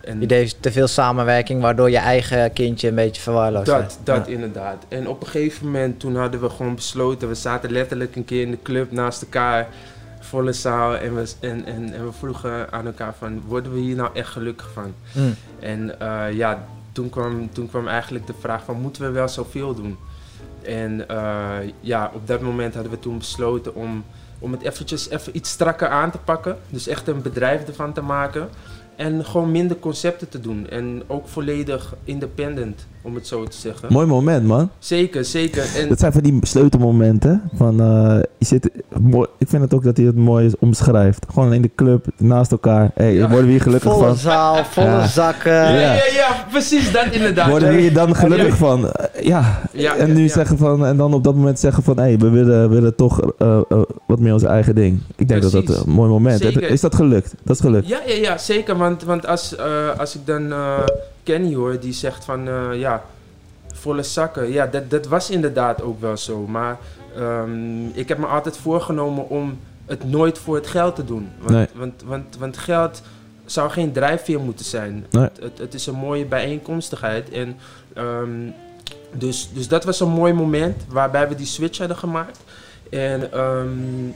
en Je deed te veel samenwerking waardoor je eigen kindje een beetje verwaarloosd dat, werd. dat Ja. inderdaad. En op een gegeven moment toen hadden we gewoon besloten, we zaten letterlijk een keer in de club naast elkaar, volle zaal, en we, en, en, en we vroegen aan elkaar van, worden we hier nou echt gelukkig van? Mm. En eh, ja, toen kwam, toen kwam eigenlijk de vraag van, moeten we wel zoveel doen? En eh, ja, op dat moment hadden we toen besloten om, om het eventjes even iets strakker aan te pakken. Dus echt een bedrijf ervan te maken. En gewoon minder concepten te doen. En ook volledig independent, om het zo te zeggen. Mooi moment, man. Zeker, zeker. En Dat zijn van die sleutelmomenten. Van, eh, je zit, mooi, ik vind het ook dat hij het mooi is omschrijft. Gewoon in de club, naast elkaar. hey, Ja. worden we hier gelukkig Volle van? zaal, volle Ja. zakken. Ja, Ja. ja, ja, precies dat inderdaad. Worden we hier dan gelukkig Ja. van? Ja. Ja, en nu ja. zeggen van, en dan op dat moment zeggen van, hé, hey, we willen, willen toch eh, eh, wat meer ons eigen ding. Ik denk dat dat een mooi moment is. Is dat gelukt? Dat is gelukt. Ja, ja, ja zeker. Want, want als, eh, als ik dan eh, Kenny hoor, die zegt van eh, ja, volle zakken. Ja, dat, dat was inderdaad ook wel zo. Maar ehm, ik heb me altijd voorgenomen om het nooit voor het geld te doen. Want, Nee. want, want, want geld zou geen drijfveer moeten zijn. Nee. Het, het, het is een mooie bijeenkomstigheid. En, ehm, dus, dus dat was een mooi moment waarbij we die switch hadden gemaakt. En ehm,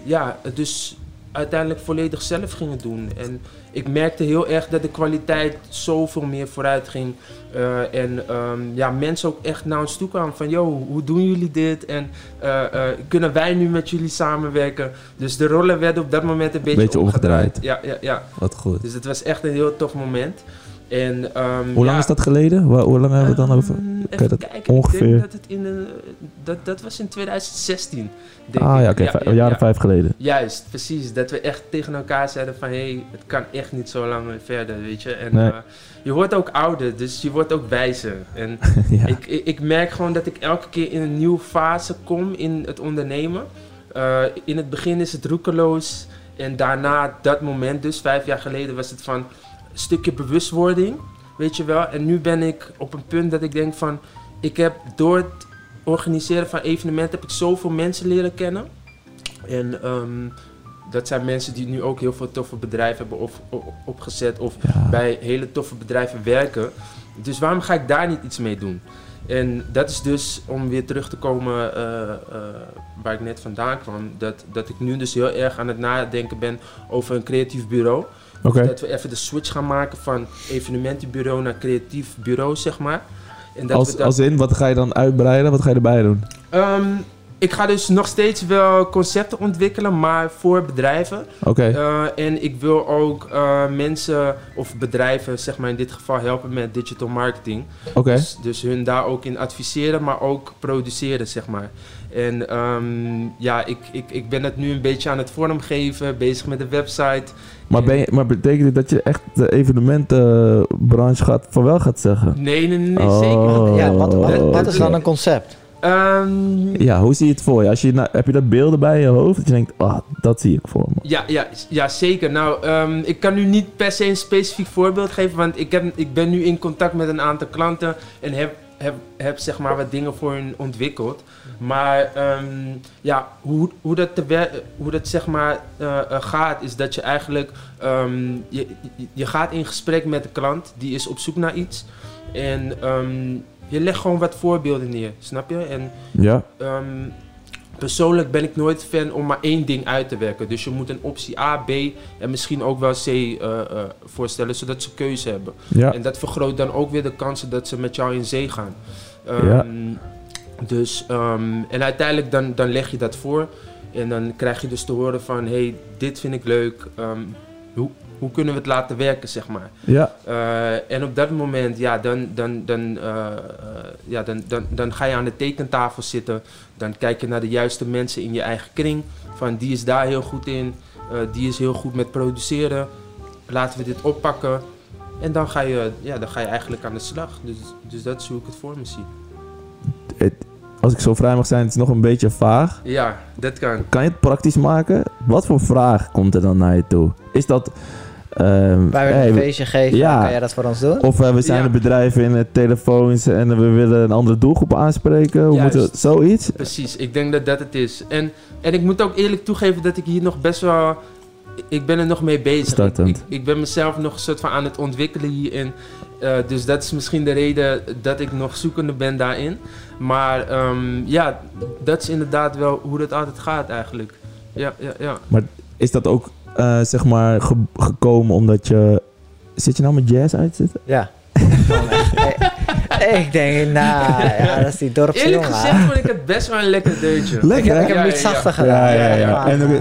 ja, dus uiteindelijk volledig zelf gingen doen. En ik merkte heel erg dat de kwaliteit zoveel meer vooruit ging. Eh, en ehm, ja, mensen ook echt naar ons toe kwamen van... Yo, hoe doen jullie dit? En eh, eh, kunnen wij nu met jullie samenwerken? Dus de rollen werden op dat moment een beetje, Beetje omgedraaid. Ja, ja, ja. Wat goed. Dus het was echt een heel tof moment. En, ehm, Hoe lang ja, is dat geleden? Hoe lang hebben we het dan over? Ehm, Even dat kijken, ik ongeveer- denk dat het in de, dat, dat was in 2016, denk Ah ik. ja, oké. een jaar of vijf geleden. Juist, precies. Dat we echt tegen elkaar zeiden van... hé, hey, het kan echt niet zo lang meer verder, weet je. En Nee. eh, je wordt ook ouder, dus je wordt ook wijzer. En ja. ik, ik, ik merk gewoon dat ik elke keer in een nieuwe fase kom in het ondernemen. Eh, in het begin is het roekeloos. En daarna, dat moment dus, vijf jaar geleden, was het van stukje bewustwording. Weet je wel. En nu ben ik op een punt dat ik denk van... Ik heb door het organiseren van evenementen heb ik zoveel mensen leren kennen. En ehm, dat zijn mensen die nu ook heel veel toffe bedrijven hebben of, opgezet. Of Ja. bij hele toffe bedrijven werken. Dus waarom ga ik daar niet iets mee doen? En dat is dus, om weer terug te komen eh, eh, waar ik net vandaan kwam, dat, dat ik nu dus heel erg aan het nadenken ben over een creatief bureau. Oké. Dat we even de switch gaan maken van evenementenbureau naar creatief bureau, zeg maar. En dat Als, we dat, als in, wat ga je dan uitbreiden? Wat ga je erbij doen? Ehm, ik ga dus nog steeds wel concepten ontwikkelen, maar voor bedrijven. Oké. Eh, en ik wil ook eh, mensen of bedrijven, zeg maar in dit geval, helpen met digital marketing. Oké. Dus, dus hun daar ook in adviseren, maar ook produceren, zeg maar. En ehm, ja, ik, ik, ik ben het nu een beetje aan het vormgeven, bezig met de website. Maar, ben je, maar betekent dit dat je echt de evenementenbranche gaat, van wel gaat zeggen? Nee, nee, nee, Oh. zeker niet. Ja, wat, wat, wat is dan een concept? Ehm, Ja, hoe zie je het voor je? Als je heb je dat beelden bij je hoofd? Dat je denkt, ah, dat zie ik voor me. Ja, ja, ja zeker. Nou, ehm, ik kan nu niet per se een specifiek voorbeeld geven, want ik, heb, ik ben nu in contact met een aantal klanten en heb, heb, heb zeg maar wat dingen voor hun ontwikkeld. Maar ehm, ja, hoe, hoe dat, te hoe dat zeg maar eh, eh, gaat, is dat je eigenlijk, ehm, je, je- je gaat in gesprek met de klant, die is op zoek naar iets. En ehm, je legt gewoon wat voorbeelden neer, snap je? En Ja? Persoonlijk ben ik nooit fan om maar één ding uit te werken. Dus je moet een optie A, B en misschien ook wel C eh, eh, voorstellen, zodat ze keuze hebben. Ja. En dat vergroot dan ook weer de kansen dat ze met jou in zee gaan. Ehm, Ja. Dus, ehm, en uiteindelijk dan, dan leg je dat voor. En dan krijg je dus te horen van, hey, dit vind ik leuk. Ehm, hoe, hoe kunnen we het laten werken, zeg maar. Ja. Eh, en op dat moment, ja, dan, dan, dan, eh, eh, ja dan, dan, dan ga je aan de tekentafel zitten. Dan kijk je naar de juiste mensen in je eigen kring. Van die is daar heel goed in, die is heel goed met produceren. Laten we dit oppakken. En dan ga je, ja, dan ga je eigenlijk aan de slag. Dus, dus dat is hoe ik het voor me zie. Het, als ik zo vrij mag zijn, het is nog een beetje vaag. Ja, dat kan. Kan je het praktisch maken? Wat voor vraag komt er dan naar je toe? Is dat... ehm, Wij willen hey, een we- feestje geven, ja. kan jij dat voor ons doen? Of eh, we zijn Ja. een bedrijf in het telefoons en we willen een andere doelgroep aanspreken. Hoe Juist. moet het? Zoiets? Precies, ik denk dat dat het is. En, en ik moet ook eerlijk toegeven dat ik hier nog best wel... Ik ben er nog mee bezig. Ik, Startend. ik, ik ben mezelf nog een soort van aan het ontwikkelen hierin. Eh, dus dat is misschien de reden dat ik nog zoekende ben daarin. Maar ehm, ja, dat is inderdaad wel hoe dat altijd gaat eigenlijk. Ja, ja, ja. Is dat ook eh, zeg maar ge- gekomen omdat je... Zit je nou met jazz uit te zitten? Ja. Ik denk, nou, ja, dat is die dorpse Eerlijk jongen. gezegd vond ik het best wel een lekker deuntje. Lekker, Ik heb, ik hem ja, iets ja. zachter gedaan. Ja, ja, ja. En eh,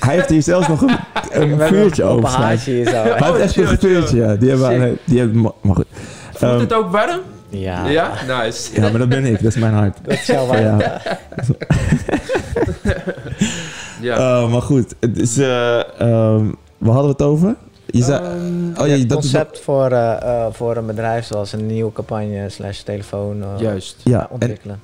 hij heeft hier zelfs nog een, een vuurtje een over. staan. haartje hier zo. Hij heeft echt chill, een vuurtje, ja. Die hebben, die hebben maar, goed. Voelt Ehm, het ook warm? Ja, Ja? Nice. Ja, maar dat ben ik. Dat is mijn hart. dat is jouw Ja. Ja. Eh, maar goed, het is, eh, ehm, waar hadden we het over? Je zei, Ehm, oh ja, Het dat is concept voor, eh, eh, voor een bedrijf zoals een nieuwe campagne slash telefoon Juist. ja, en ontwikkelen.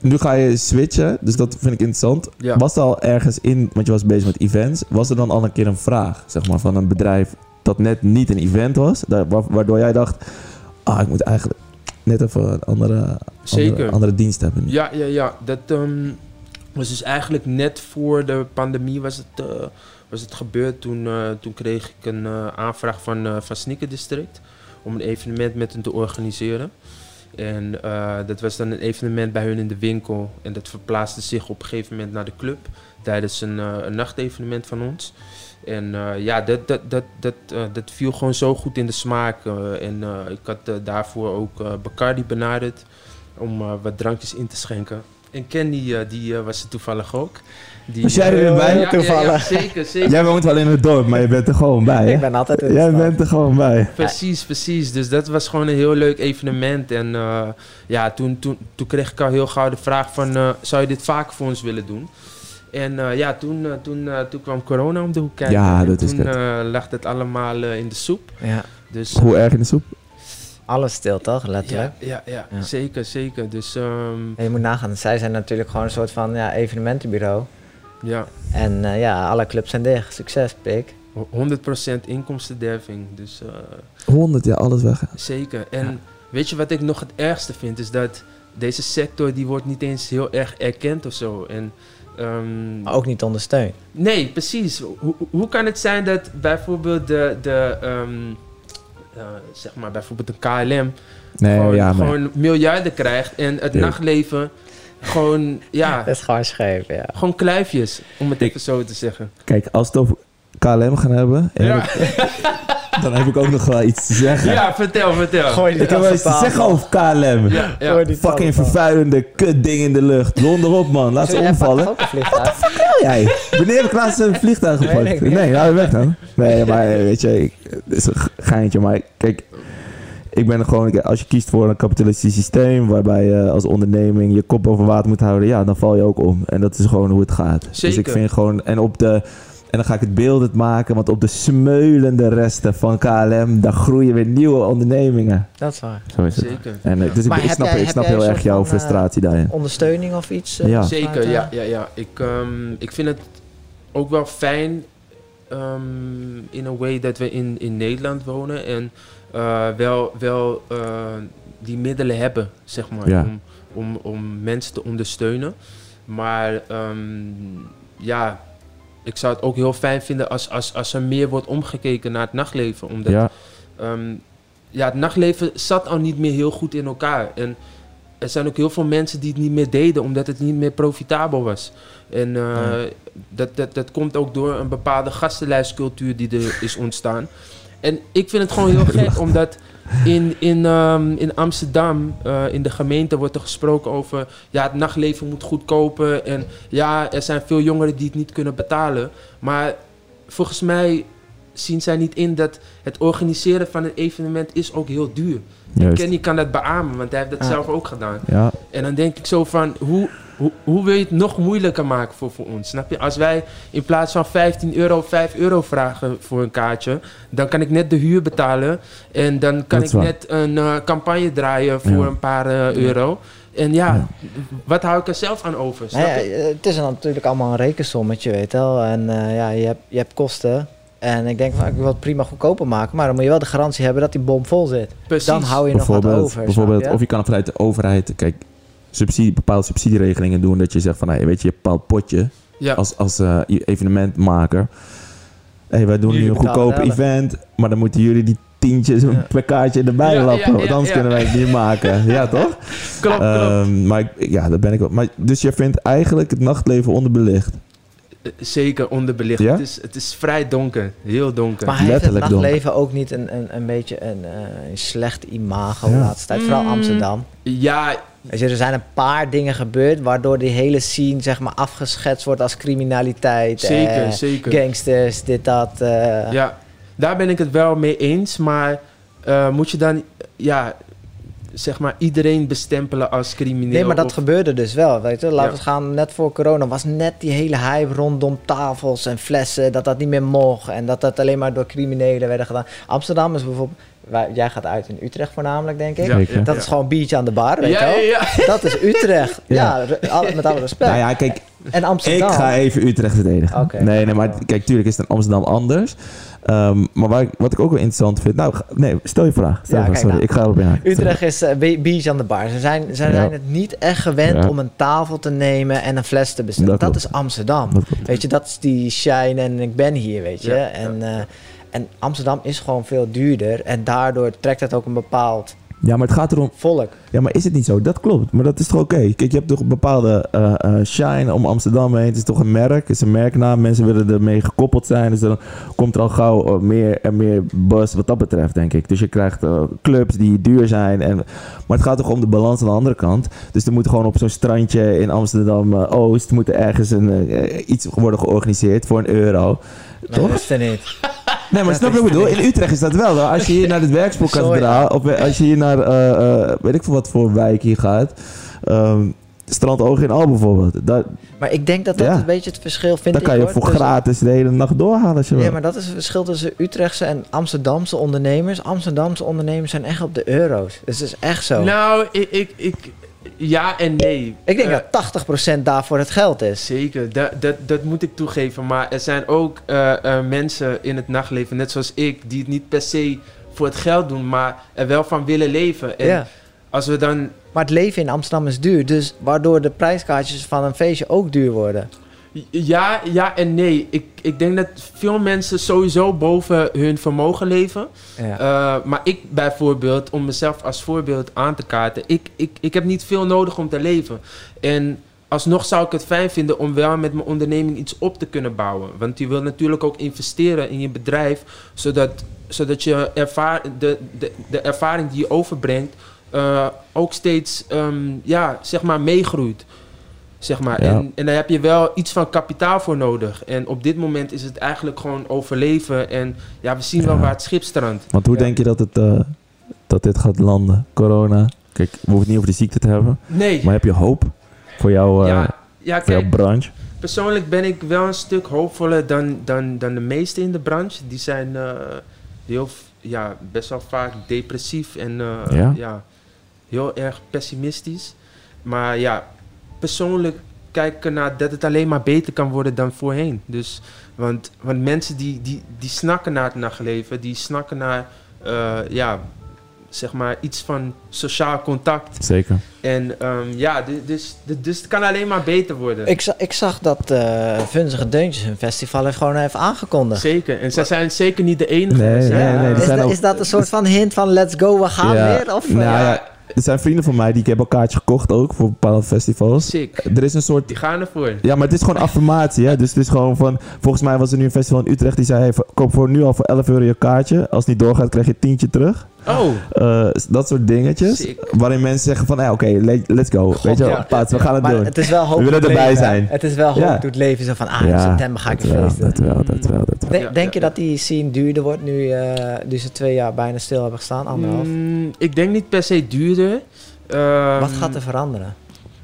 nu ga je switchen, dus dat vind ik interessant. Ja. Was er al ergens in, want je was bezig met events, was er dan al een keer een vraag, zeg maar, van een bedrijf dat net niet een event was, waardoor jij dacht, ah, ik moet eigenlijk net even een andere, andere dienst hebben. Ja, ja, ja. Dat ehm, was dus eigenlijk net voor de pandemie was het, eh, was het gebeurd. Toen, eh, toen kreeg ik een eh, aanvraag van, van Sneaker District om een evenement met hen te organiseren. En dat was dan een evenement bij hun in de winkel. En dat verplaatste zich op een gegeven moment naar de club tijdens een, een nachtevenement van ons. En ja, dat, dat, dat, dat, dat viel gewoon zo goed in de smaak. en ik had daarvoor ook Bacardi benaderd om wat drankjes in te schenken. En Candy, eh, die eh, was er toevallig ook. Die, Was jij er weer bij? Ja, ja, zeker, zeker. Jij woont wel in het dorp, maar je bent er gewoon bij, hè? Ik ben altijd in Jij stad. bent er gewoon bij. Precies, precies. Dus dat was gewoon een heel leuk evenement. En eh, ja, toen, toen, toen kreeg ik al heel gauw de vraag van... eh, zou je dit vaker voor ons willen doen? En eh, ja, toen, eh, toen, eh, toen kwam corona om de hoek kijken. Ja, En is toen eh, lag het allemaal eh, in de soep. Ja, Dus, Hoe erg in de soep? Alles stil toch, letterlijk. ja, ja, ja, Ja. zeker, zeker. Dus ehm, En je moet nagaan, zij zijn natuurlijk gewoon een soort van ja, evenementenbureau. ja, En eh, ja, alle clubs zijn dicht. Succes, pik. 100% inkomstenderving. Dus eh, 100 jaar, alles weg. zeker. En Ja. weet je wat ik nog het ergste vind? Is dat deze sector die wordt niet eens heel erg erkend of zo. En, ehm, Maar ook niet ondersteund. Nee, precies. Hoe, hoe kan het zijn dat bijvoorbeeld de, de ehm, eh, zeg maar bijvoorbeeld een KLM Nee, gewoon, ja, maar... gewoon miljarden krijgt en het nachtleven gewoon, ja, Dat is gewoon scheef, ja. gewoon kluifjes, om het Ik- even zo te zeggen. Kijk, als we het over KLM gaan hebben, Ja, heb ik, dan heb ik ook nog wel iets te zeggen. ja vertel, vertel. Gooi Ik heb wel iets te zeggen over KLM. Ja, ja. Fucking vervuilende kutding in de lucht. Donder op, man. Laat ze omvallen. ook een vliegtuig? Vertel jij. Wanneer heb ik laatst een vliegtuig gepakt? Nee, niet. nou weg dan. Nee, maar eh, weet je, ik, het is een geintje. Maar kijk, ik ben er gewoon, als je kiest voor een kapitalistisch systeem waarbij je als onderneming je kop over water moet houden, ja, dan val je ook om. En dat is gewoon hoe het gaat. Dus ik Zeker. vind gewoon, en op de, en dan ga ik het beeldend maken, want op de smeulende resten van KLM, daar groeien weer nieuwe ondernemingen. Dat is waar. Zo is het. Zeker. En, eh, dus ik, Maar ik heb snap, jij- ik snap heel erg jouw van, eh, frustratie daarin. Ondersteuning of iets? eh, Ja. Zeker, ja, ja, ja. Ik, ehm, ik vind het ook wel fijn ehm, in een way dat we in, in Nederland wonen en eh, wel, wel eh, die middelen hebben, zeg maar, Ja. om, om, om mensen te ondersteunen. Maar ehm, ja, ik zou het ook heel fijn vinden als, als, als er meer wordt omgekeken naar het nachtleven. Omdat Ja, Ehm, ja, het nachtleven zat al niet meer heel goed in elkaar. En er zijn ook heel veel mensen die het niet meer deden omdat het niet meer profitabel was. En eh, dat, dat, dat komt ook door een bepaalde gastenlijstcultuur die er is ontstaan. En ik vind het gewoon heel gek, omdat in, in, ehm, in Amsterdam, eh, in de gemeente, wordt er gesproken over... ja, het nachtleven moet goedkoper en ja, er zijn veel jongeren die het niet kunnen betalen. Maar volgens mij zien zij niet in dat het organiseren van een evenement is ook heel duur. juist. Kenny kan dat beamen, want hij heeft dat Ah. zelf ook gedaan. Ja, En dan denk ik zo van, hoe, hoe, hoe wil je het nog moeilijker maken voor, voor ons? Snap je? Als wij in plaats van 15 euro 5 euro vragen voor een kaartje, dan kan ik net de huur betalen. En dan kan ik waar. net een eh, campagne draaien voor Ja. een paar eh, euro. En ja, Ja. wat hou ik er zelf aan over? Snap Nou ja, het is natuurlijk allemaal een rekensommetje, weet je wel. En eh, ja, je hebt, je hebt kosten. En ik denk van, ik wil het prima goedkoper maken. Maar dan moet je wel de garantie hebben dat die bom vol zit. Precies. Dan hou je nog wat bijvoorbeeld, over. bijvoorbeeld je? of je kan vanuit de overheid, kijk, subsidie, bepaalde subsidieregelingen doen. Dat je zegt van, hey, weet je, je een bepaald potje ja. als, als eh, evenementmaker. hey, wij doen Jullie nu een goedkoop event, maar dan moeten jullie die tientjes Ja. per kaartje erbij Ja, lappen. ja, want anders ja. kunnen wij het niet maken. ja, toch? klopt, klopt. Ehm, maar ik- ja, daar ben ik wel. Maar, dus je vindt eigenlijk het nachtleven onderbelicht. Eh, Zeker onderbelicht. Ja? Het, is, het is vrij donker. Heel donker. Maar heeft het Letterlijk donker. nachtleven ook niet een, een, een beetje een, eh, een slecht imago Ja. de laatste tijd? Vooral Mm. Amsterdam. ja, je, er zijn een paar dingen gebeurd waardoor die hele scene zeg maar, afgeschetst wordt als criminaliteit. zeker, eh, zeker. Gangsters, dit, dat. eh. Ja, daar ben ik het wel mee eens. Maar eh, moet je dan... Ja, zeg maar, iedereen bestempelen als crimineel. Nee, maar dat of- gebeurde dus wel. Weet je, laten Ja. we gaan net voor corona was net die hele hype rondom tafels en flessen dat dat niet meer mocht en dat dat alleen maar door criminelen werden gedaan. Amsterdam is bijvoorbeeld, waar, jij gaat uit in Utrecht voornamelijk, denk ik. Ja, Dat ja. is gewoon biertje aan de bar, weet je Ja, wel. Dat is Utrecht. Ja. met alle respect. Nou ja, kijk, En Amsterdam. ik ga even Utrecht verdedigen. Oké. Nee, nee, maar kijk, tuurlijk is het in Amsterdam anders. Ehm, maar waar ik- wat ik ook wel interessant vind... Nou, ga- nee, stel je vraag. Stel Ja, vraag, sorry. nou. Ik ga erop inhaken. Utrecht is biertje aan de bar. Ze zijn, ze Ja. zijn het niet echt gewend Ja. om een tafel te nemen en een fles te bestellen. Dat is Amsterdam. Dat. Weet je, dat is die shine en ik ben hier, weet je. Ja, en, eh, en Amsterdam is gewoon veel duurder en daardoor trekt het ook een bepaald Ja, maar het gaat erom... volk. Ja, maar is het niet zo? Dat klopt. Maar dat is toch oké? Kijk, je hebt toch een bepaalde eh, eh, shine om Amsterdam heen. Het is toch een merk. Het is een merknaam. Mensen willen ermee gekoppeld zijn. Dus dan komt er al gauw eh, meer en meer buzz wat dat betreft, denk ik. Dus je krijgt clubs die duur zijn. En, maar het gaat toch om de balans aan de andere kant. Dus er moet gewoon op zo'n strandje in Amsterdam-Oost... moet er ergens een, iets worden georganiseerd voor een euro. Toch? dat is er niet. Nee, maar Dat snap je wat ik bedoel? In Utrecht is dat wel. Hoor. Als je hier naar het Werkspoorkathedraal... of als je hier naar, eh, eh, weet ik veel wat voor wijk hier gaat... ehm Strandoog in Al bijvoorbeeld. Daar, Maar ik denk dat dat Ja. een beetje het verschil vind daar ik. kan je hoor, voor tussen- gratis de hele nacht doorhalen als je Ja, wil. maar dat is het verschil tussen Utrechtse en Amsterdamse ondernemers. Amsterdamse ondernemers zijn echt op de euro's. Dus het is echt zo. Nou, ik, ik, ik, ja en nee. ik denk Eh, dat 80% daarvoor het geld is. Zeker, dat, dat, dat moet ik toegeven. Maar er zijn ook eh, eh, mensen in het nachtleven, net zoals ik, die het niet per se voor het geld doen, maar er wel van willen leven. En Ja. als we dan. Maar het leven in Amsterdam is duur, dus waardoor de prijskaartjes van een feestje ook duur worden. Ja, ja en nee. Ik, ik denk dat veel mensen sowieso boven hun vermogen leven. Ja. Eh, maar ik bijvoorbeeld, om mezelf als voorbeeld aan te kaarten, ik, ik, ik heb niet veel nodig om te leven. En alsnog zou ik het fijn vinden om wel met mijn onderneming iets op te kunnen bouwen. Want je wil natuurlijk ook investeren in je bedrijf, zodat, zodat je ervaar, de, de, de ervaring die je overbrengt eh, ook steeds ehm, ja, zeg maar meegroeit. Zeg maar. Ja. En, en daar heb je wel iets van kapitaal voor nodig. En op dit moment is het eigenlijk gewoon overleven. En ja, we zien wel waar het schip strandt. Want hoe Ja. denk je dat, het, eh, dat dit gaat landen? Corona? Kijk, we hoeven het niet over de ziekte te hebben. Nee. Maar heb je hoop voor, jou, eh, voor jouw branche? persoonlijk ben ik wel een stuk hoopvoller dan, dan, dan de meesten in de branche. Die zijn eh, heel, ja, best wel vaak depressief en ja, heel erg pessimistisch. Maar ja, persoonlijk kijk ik ernaar dat het alleen maar beter kan worden dan voorheen. Dus, want, want mensen die, die, die snakken naar het nachtleven, die snakken naar eh, ja, zeg maar iets van sociaal contact. Zeker. En ehm, ja, du- dus, dus, dus het kan alleen maar beter worden. Ik, za- ik zag dat eh Vunzige Deuntjes hun festival heeft gewoon even aangekondigd. Zeker. En zij zijn zeker niet de enige. Nee, Zij- nee, nee, die is, zijn dat, ook- is dat een soort van hint van let's go, we gaan Ja. weer? Of, eh, Nou Ja. Er zijn vrienden van mij die ik heb al kaartjes gekocht ook voor bepaalde festivals. Sick. Er is een soort Die gaan ervoor. Ja, maar het is gewoon affirmatie, hè. Dus het is gewoon van... Volgens mij was er nu een festival in Utrecht die zei... Hey, koop voor nu al voor 11 euro je kaartje. Als het niet doorgaat, krijg je een tientje terug. Oh, Eh, dat soort dingetjes. Sick. Waarin mensen zeggen van... Hey, Oké, le- let's go. Weet je wel, ja. plaats, we gaan het maar doen. het is wel hoop We willen doet erbij leven, zijn. Het is wel hoop Ja. doet leven. Zo van, ah, in Ja, september ga ik dat wel, feesten. dat wel, dat wel, dat wel. Denk, Ja, denk je ja, dat die scene duurder wordt nu, eh nu ze twee jaar bijna stil hebben gestaan, anderhalf? Mm, ik denk niet per se duurder. Ehm, Wat gaat er veranderen?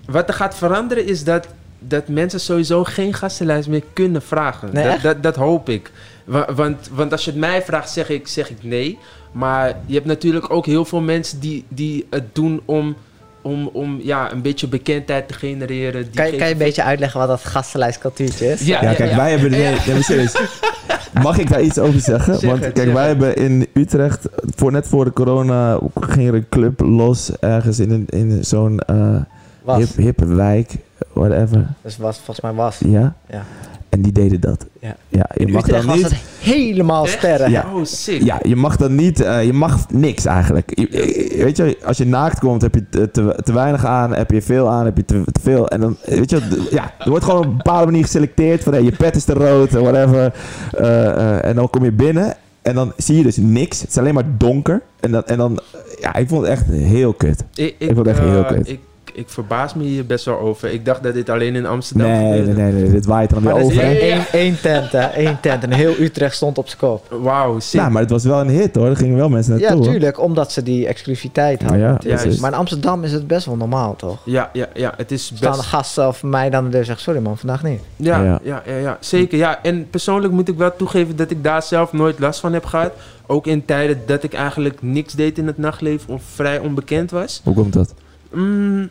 Wat er gaat veranderen is dat, dat mensen sowieso geen gastenlijst meer kunnen vragen. Nee, dat, dat, dat hoop ik. Wa- Want, want als je het mij vraagt, zeg ik, zeg ik nee. Maar je hebt natuurlijk ook heel veel mensen die, die het doen om, om, om ja, een beetje bekendheid te genereren. Die Kan je, kan je een beetje uitleggen wat dat gastenlijstcultuurtje is? Ja, Ja, kijk, wij hebben... Nee, nee, serieus. Mag ik daar iets over zeggen? Zeg Want het, kijk, zeg wij het. hebben in Utrecht... Voor, net voor de corona ging er een club los. Ergens in, een, in zo'n eh Was. hip, hippe wijk. Whatever. Dus was, volgens mij was. Ja? Ja. En die deden dat. Ja. Ja, je In mag Utrecht dan was niet... het helemaal Echt? sterren. Ja. Oh, sick. Ja, je mag dan niet, eh, je mag niks eigenlijk. Je- je- weet je, als je naakt komt, heb je te, te, te weinig aan, heb je veel aan, heb je te, te veel. En dan, weet je, ja, er wordt gewoon op een bepaalde manier geselecteerd van hey, je pet is te rood, en whatever. Eh, eh, en dan kom je binnen en dan zie je dus niks. Het is alleen maar donker. En dan, en dan ja, ik vond het echt heel kut. Ik, Ik vond het echt heel eh, kut. Ik ik verbaas me hier best wel over. Ik dacht dat dit alleen in Amsterdam Nee, nee, gebeurde. nee, nee, dit waait er dan weer over. hè? één, Ja, ja. tent, hè. Één tent. En heel Utrecht stond op zijn kop. Wauw, sick. Nou, maar het was wel een hit hoor. Er gingen wel mensen Ja, naartoe. hoor. tuurlijk. Omdat ze die exclusiviteit Ja, hadden. ja, maar in Amsterdam is het best wel normaal, toch? Ja, ja, ja, het is Staan de best... gasten of mij dan de deur zegt... Sorry man, vandaag niet. Ja, Ja. ja. Ja, ja, zeker. Ja, en persoonlijk moet ik wel toegeven dat ik daar zelf nooit last van heb gehad. Ook in tijden dat ik eigenlijk niks deed in het nachtleven of vrij onbekend was. Hoe komt dat? Mm,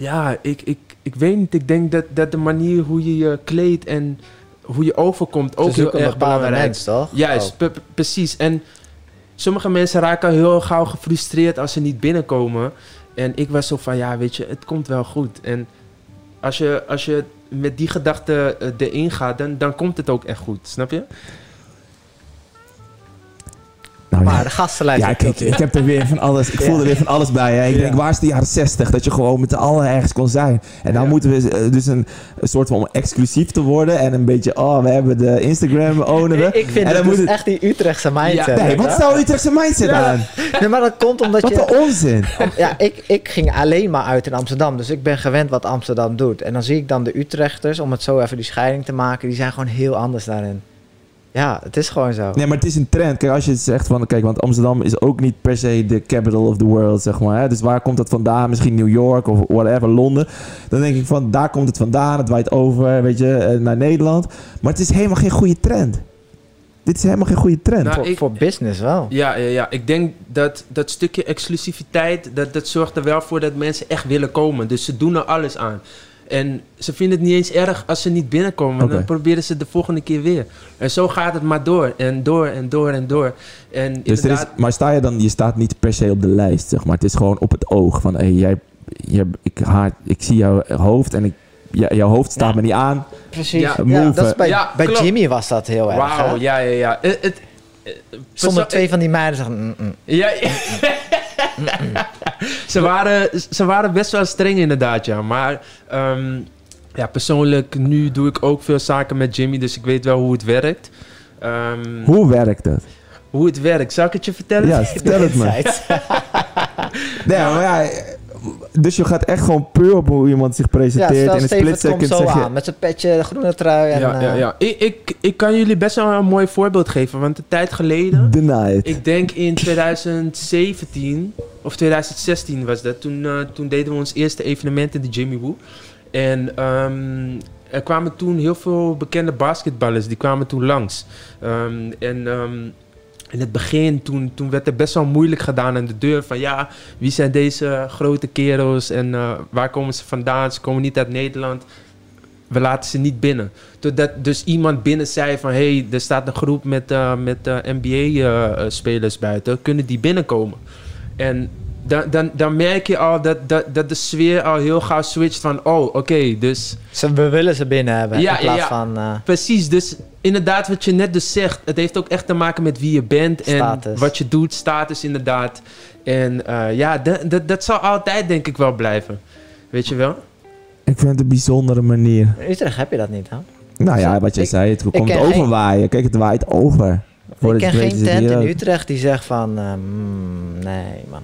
ja, ik, ik, ik weet niet. Ik denk dat, dat de manier hoe je je kleedt en hoe je overkomt ook heel erg belangrijk mens, toch? Juist, Oh. precies. En sommige mensen raken heel gauw gefrustreerd als ze niet binnenkomen. En ik was zo van, ja, weet je, het komt wel goed. En als je, als je met die gedachte eh, erin gaat, dan, dan komt het ook echt goed. Snap je? Nou, Maar ja. de gastenlijst... Ja, kijk, ik heb er weer van alles. Ik voel er weer van alles bij. Hè. Ik Ja. denk, waar is de jaren 60? Dat je gewoon met z'n allen ergens kon zijn. En dan Ja. moeten we eh, dus een, een soort van om exclusief te worden. En een beetje, oh, we hebben de Instagram owner. Ik, ik vind en dan dus moet het. echt die Utrechtse mindset. Ja, Nee, wat nou Utrechtse mindset Ja. aan? Nee, maar dat komt omdat Wat je... een onzin. Ja, ik, ik ging alleen maar uit in Amsterdam. Dus ik ben gewend wat Amsterdam doet. En dan zie ik dan de Utrechters, om het zo even die scheiding te maken, die zijn gewoon heel anders daarin. Ja, het is gewoon zo. Nee, maar het is een trend. Kijk, als je het zegt van, kijk, want Amsterdam is ook niet per se de capital of the world, zeg maar. Hè? Dus waar komt dat vandaan? Misschien New York of whatever, Londen. Dan denk ik van, daar komt het vandaan. Het waait over, weet je, eh, naar Nederland. Maar het is helemaal geen goede trend. Dit is helemaal geen goede trend. Nou, voor, ik- voor business wel. Ja, ja, ja. Ik denk dat dat stukje exclusiviteit, dat, dat zorgt er wel voor dat mensen echt willen komen. Dus ze doen er alles aan. En ze vinden het niet eens erg als ze niet binnenkomen. Dan proberen ze de volgende keer weer. En zo gaat het maar door. En door en door en door. En Dus er is, maar sta je dan, je staat niet per se op de lijst, zeg maar. Het is gewoon op het oog van, hé, jij, jij, ik, haat, ik zie jouw hoofd en ik, ja, jouw hoofd staat Ja. me niet aan. Precies. Ja, dat is bij, Ja, bij klopt. Jimmy was dat heel erg. wauw, ja, ja, ja. Het, het, eh, Zonder twee van die meiden zeggen... mm, mm. Ja, ze, waren, ze waren best wel streng inderdaad, ja. Maar ehm, ja, persoonlijk, nu doe ik ook veel zaken met Jimmy, dus ik weet wel hoe het werkt. Ehm, Hoe werkt dat? hoe het werkt, zal ik het je vertellen? Ja, vertel het me. Insights. Nee, maar ja, dus je gaat echt gewoon puur op hoe iemand zich Ja, presenteert. stel in een split het komt second zo zeg je... aan. Met zijn petje, de groene trui. En, ja, ja, eh, ja. Ik, ik, ik kan jullie best wel een mooi voorbeeld geven, want een tijd geleden... Ik denk in 2017 of 2016 was dat. Toen, eh, toen deden we ons eerste evenement in de Jimmy Woo. En ehm, er kwamen toen heel veel bekende basketballers. Die kwamen toen langs. Ehm, en ehm, in het begin, toen, toen werd er best wel moeilijk gedaan aan de deur. Van ja, wie zijn deze grote kerels en eh, waar komen ze vandaan? Ze komen niet uit Nederland. We laten ze niet binnen. Totdat dus iemand binnen zei van... hé, hey, er staat een groep met, eh, met NBA-spelers buiten. Kunnen die binnenkomen? En dan, dan, dan merk je al dat, dat, dat de sfeer al heel gauw switcht van... oh, oké, dus Ze, we willen ze binnen hebben. Ja, in plaats ja, ja. van... eh, Precies, dus inderdaad wat je net dus zegt. Het heeft ook echt te maken met wie je bent en Status. wat je doet, status inderdaad. En eh, ja, dat, dat, dat zal altijd denk ik wel blijven. Weet je wel? Ik vind het een bijzondere manier. in Utrecht heb je dat niet, hè? Nou ja, wat je Ik- zei, het komt geen- overwaaien. Kijk, het waait over. Voordat ik ken geen tent in. Utrecht die zegt van... eh, mm, nee, man.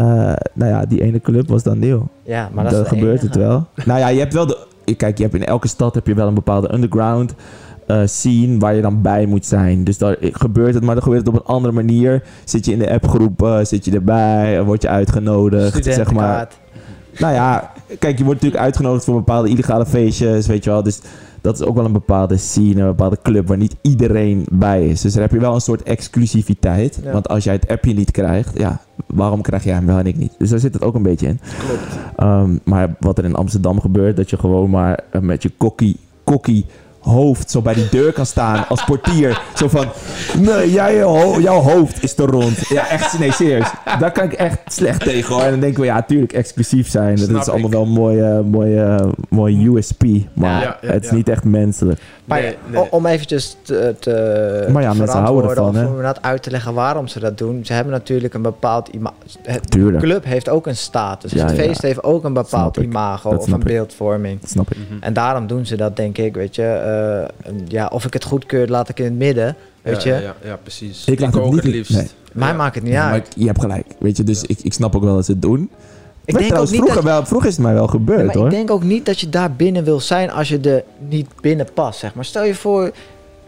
Eh, nou ja, die ene club was dan nieuw. Ja, maar dat dan gebeurt enige. het wel. nou ja, je hebt wel de... Kijk, je hebt in elke stad heb je wel een bepaalde underground eh, scene waar je dan bij moet zijn. Dus daar gebeurt het, maar dan gebeurt het op een andere manier. Zit je in de appgroep, zit je erbij, word je uitgenodigd, zeg maar. Nou ja, kijk, je wordt natuurlijk uitgenodigd voor bepaalde illegale feestjes, weet je wel. Dus dat is ook wel een bepaalde scene, een bepaalde club waar niet iedereen bij is. Dus daar heb je wel een soort exclusiviteit. Ja. Want als jij het appje niet krijgt, ja, waarom krijg jij hem wel en ik niet? Dus daar zit het ook een beetje in. Klopt. Ehm, maar wat er in Amsterdam gebeurt, dat je gewoon maar eh, met je kokkie, kokkie hoofd zo bij die deur kan staan als portier. Zo van, nee, jij, ho- jouw hoofd is te rond. Ja, echt, nee, serieus. Daar kan ik echt slecht tegen hoor. En dan denken we, ja, tuurlijk exclusief zijn. Dat is allemaal ik. wel een mooie, mooie, mooie USP. Maar Ja, ja, het is ja. niet echt menselijk. Maar Nee, nee. o- om eventjes te, te Maar ja, mensen houden ervan, of hè? om inderdaad uit te leggen waarom ze dat doen. Ze hebben natuurlijk een bepaald imago. De Tuurlijk. club heeft ook een status. Dus Ja, het ja. feest heeft ook een bepaald imago of een ik. beeldvorming. Dat snap ik. Mhm. En daarom doen ze dat, denk ik. Weet je, Eh, ja, of ik het goedkeur, laat ik in het midden. Weet ja, je, Ja, ja, ja, precies. Ik laat het niet- het liefst. nee. mij maakt het niet Ja, maar uit. ik- je hebt gelijk. Weet je, dus Ja. ik, ik snap ook wel dat ze het doen. Ik Maar denk, ook trouwens, niet vroeger, dat, wel, vroeger is het mij wel Ja, gebeurd maar hoor. ik denk ook niet dat je daar binnen wil zijn als je er niet binnen past, zeg maar. Stel je voor,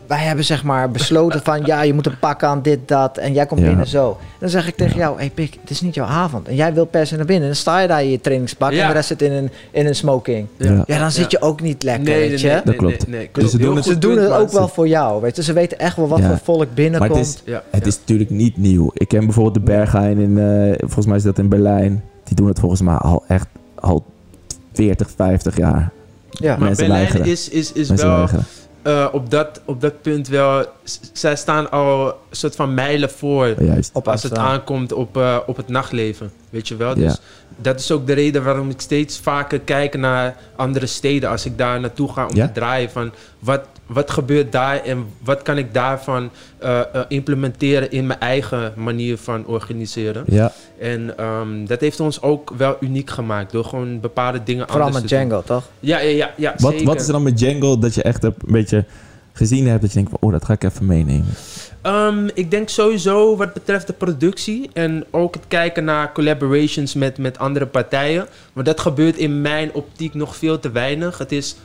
wij hebben zeg maar besloten van... ja, je moet een pak aan, dit, dat. En jij komt Ja. binnen zo. Dan zeg ik tegen jou, hey Pik, het is niet jouw avond. En jij wilt per se naar binnen. Dan sta je daar in je trainingspak Ja. en de rest zit in een, in een smoking. Ja. Ja, dan zit je ook niet lekker, weet je. Dat klopt. Nee, nee, Dus ze doen het- Ze doen het ook wel voor jou, weet je. Ze weten echt wel wat Ja. voor volk binnenkomt. Maar het is, Ja, het ja. is natuurlijk niet nieuw. Ik ken bijvoorbeeld de Berghain in, eh, volgens mij is dat in Berlijn. Die doen het volgens mij al echt al 40, 50 jaar. ja. Maar Mensen Berlijn weigeren. is, is, is Mensen wel weigeren. Eh, op, dat, op dat punt wel... Zij staan al soort van mijlen voor... Juist. Op als het aankomt op, eh, op het nachtleven. Weet je wel? Ja. Dus dat is ook de reden waarom ik steeds vaker kijk naar andere steden. Als ik daar naartoe ga om Ja? te draaien. Van wat, wat gebeurt daar en wat kan ik daarvan eh, eh, implementeren in mijn eigen manier van organiseren. Ja, En ehm, dat heeft ons ook wel uniek gemaakt. Door gewoon bepaalde dingen Vooral anders met te doen. Django, toch? Ja, ja, ja, ja wat, zeker. wat is er dan met Django dat je echt een beetje gezien hebt dat je denkt van, oh, dat ga ik even meenemen. Ehm, ik denk sowieso wat betreft de productie en ook het kijken naar collaborations met, met andere partijen. Maar dat gebeurt in mijn optiek nog veel te weinig. Het is,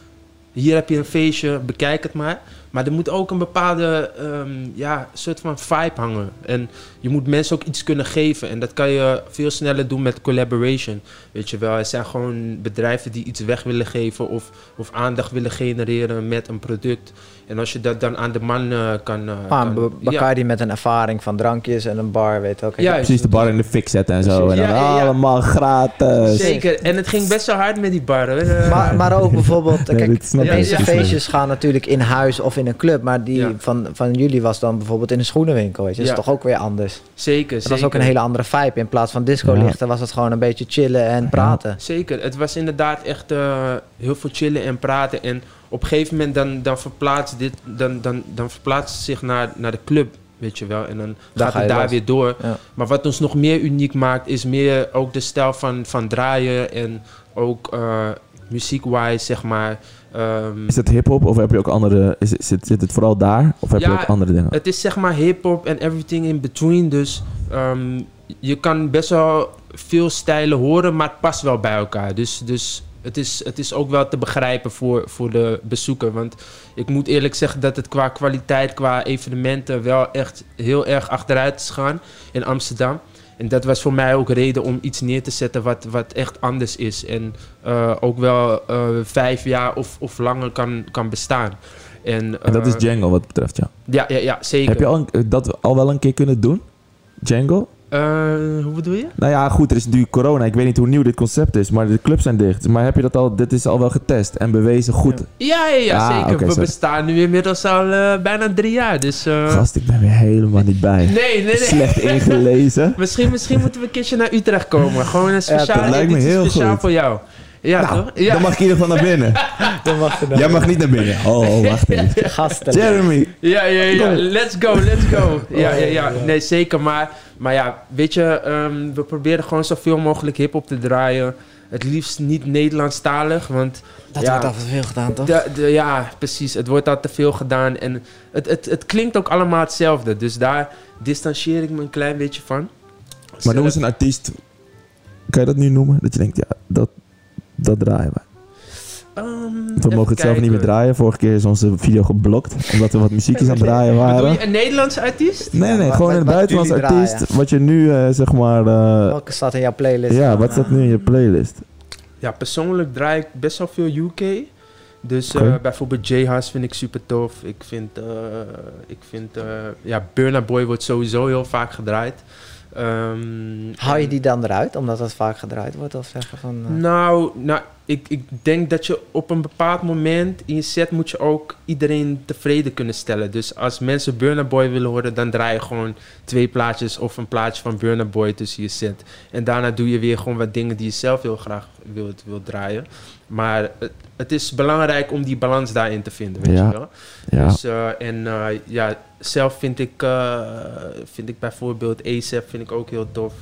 hier heb je een feestje, bekijk het maar. Maar er moet ook een bepaalde ehm, ja, soort van vibe hangen. En je moet mensen ook iets kunnen geven. En dat kan je veel sneller doen met collaboration. Weet je wel, er zijn gewoon bedrijven die iets weg willen geven of, of aandacht willen genereren met een product. En als je dat dan aan de man eh, kan... eh, Ah, kan- Bacardi met een ervaring van drankjes en een bar, weet je ook. Ja, Precies de bar in de fik zetten en zo. En dan Ja, ja, ja. allemaal gratis. Zeker, en het ging best wel hard met die bar. hoor. Maar, maar ook bijvoorbeeld, kijk, de meeste Ja, ja. feestjes gaan natuurlijk in huis of in een club. Maar die Ja. van, van jullie was dan bijvoorbeeld in een schoenenwinkel, weet je. Dat Ja. is toch ook weer anders. zeker, Het zeker. was ook een hele andere vibe. In plaats van disco-lichten was het gewoon een beetje chillen en praten. Zeker, het was inderdaad echt eh, heel veel chillen en praten. En op een gegeven moment dan, dan verplaatst dit, dan, dan, dan verplaatst het zich naar, naar de club, weet je wel. En dan Daar gaat ga het daar los. weer door. Ja. Maar wat ons nog meer uniek maakt, is meer ook de stijl van, van draaien en ook eh muziekwise, zeg maar. Ehm, Is het hip-hop of heb je ook andere. Is, het- zit, zit het vooral daar? Of heb je ook andere dingen? Het is zeg maar hip-hop en everything in between. Dus ehm, je kan best wel veel stijlen horen, maar het past wel bij elkaar. Dus, dus het, is, het is ook wel te begrijpen voor, voor de bezoeker. Want ik moet eerlijk zeggen dat het qua kwaliteit, qua evenementen, wel echt heel erg achteruit is gegaan in Amsterdam. En dat was voor mij ook reden om iets neer te zetten wat, wat echt anders is. En eh, ook wel eh, vijf jaar of, of langer kan, kan bestaan. En, En dat is eh, Django wat betreft, ja. ja, ja, ja, zeker. Heb je al een- dat al wel een keer kunnen doen? Django? Eh, hoe bedoel je? Nou ja, goed, er is natuurlijk corona. Ik weet niet hoe nieuw dit concept is, maar de clubs zijn dicht. Maar heb je dat al, dit is al wel getest en bewezen goed? Ja, ja, ja Ah, zeker. We sorry. bestaan nu inmiddels al eh, bijna drie jaar. Dus, eh, Gast, ik ben weer helemaal niet bij. Nee, nee, nee. Slecht ingelezen. Misschien, misschien moeten we een keertje naar Utrecht komen. Gewoon een speciale dat lijkt me heel speciaal goed. voor jou. Ja, Nou, toch? Ja. Dan mag ik in ieder geval naar binnen. Dan mag je Jij mag niet naar binnen. Oh, oh, wacht even. Gasten. Jeremy. Ja, ja, ja. Let's go, let's go. Ja, ja, ja. ja. Nee, zeker. Maar, maar ja, weet je, ehm, we proberen gewoon zoveel mogelijk hip-hop te draaien. Het liefst niet Nederlandstalig, want Dat Ja. wordt al veel gedaan, toch? De, de, ja, precies. Het wordt al te veel gedaan. En het, het, het klinkt ook allemaal hetzelfde. Dus daar distancieer ik me een klein beetje van. Maar noem eens een artiest. Kan je dat nu noemen? Dat je denkt, ja, dat, dat draaien we. Ehm, We mogen het zelf niet meer draaien. Vorige keer is onze video geblokt. Omdat we wat muziekjes aan het draaien Bedoel waren. je een Nederlandse artiest? Nee, nee, Ja, gewoon wat- een buitenlands artiest. draaien. Wat je nu, eh, zeg maar... eh, Welke staat in jouw playlist? ja, wat staat nu in je playlist? Ja, persoonlijk draai ik best wel veel UK. Dus eh, bijvoorbeeld J-Hus vind ik super tof. Ik vind, eh, ik vind eh, ja, Burna Boy wordt sowieso heel vaak gedraaid. Ehm, Hou je die dan eruit, omdat dat vaak gedraaid wordt? Of zeggen van... Nou, nou ik, ik denk dat je op een bepaald moment in je set moet je ook iedereen tevreden kunnen stellen. Dus als mensen Burna Boy willen horen, dan draai je gewoon twee plaatjes of een plaatje van Burna Boy tussen je set. En daarna doe je weer gewoon wat dingen die je zelf heel graag wilt, wilt draaien. Maar het, het is belangrijk om die balans daarin te vinden, weet Ja. je wel. Ja. Dus, eh, en eh, ja, zelf vind ik, eh, vind ik bijvoorbeeld ASAP vind ik ook heel tof.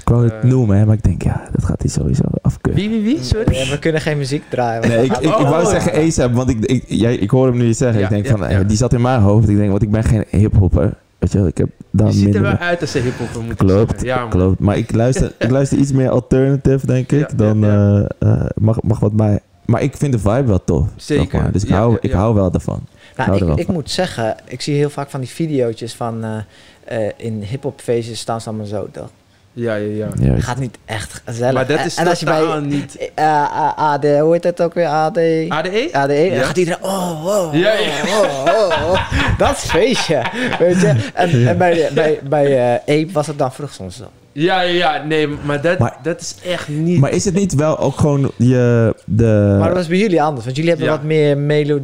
Ik wou het noemen, hè, maar ik denk, ja, dat gaat hij sowieso afkeuren. Wie, wie, wie? Sorry? Ja, we kunnen geen muziek draaien. Nee, ik, ik, wou Oh. zeggen ASAP, want ik, ik, jij, ik hoor hem nu zeggen. Ja, ik denk ja, van, ja. eh, die zat in mijn hoofd. Ik denk, want ik ben geen hiphopper. Weet je, wel, ik heb daar Je ziet er wel uit als een hiphopper, moet ik Klopt, zeggen. Ja, man. klopt. Maar ik luister, ik luister iets meer alternative, denk ik. Ja, dan ja, ja. eh, eh, mag, mag wat mij. Maar ik vind de vibe wel tof. Zeker, zeg maar. Dus ik, ja, hou, ja, ik hou wel daarvan. Nou, hou er wel ik, ik van. moet zeggen, ik zie heel vaak van die video's van eh, eh, in hip-hop feestjes staan ze allemaal zo. toch? Ja, ja, ja. Het gaat niet echt gezellig. Maar dat En- is en als je bij niet... eh, eh, AD, hoe heet dat ook weer? AD? ADE? ADE, Ja. dan gaat iedereen, oh, wow, Ja, ja. oh, oh, oh. Dat is feestje, weet je. En, en bij, bij, bij eh Ape was het dan vroeg soms zo. Ja, ja, ja. Nee, maar dat, Maar- dat is echt niet... Maar is het niet wel ook gewoon je... De, Maar dat was bij jullie anders, want jullie hebben Ja. wat meer, melo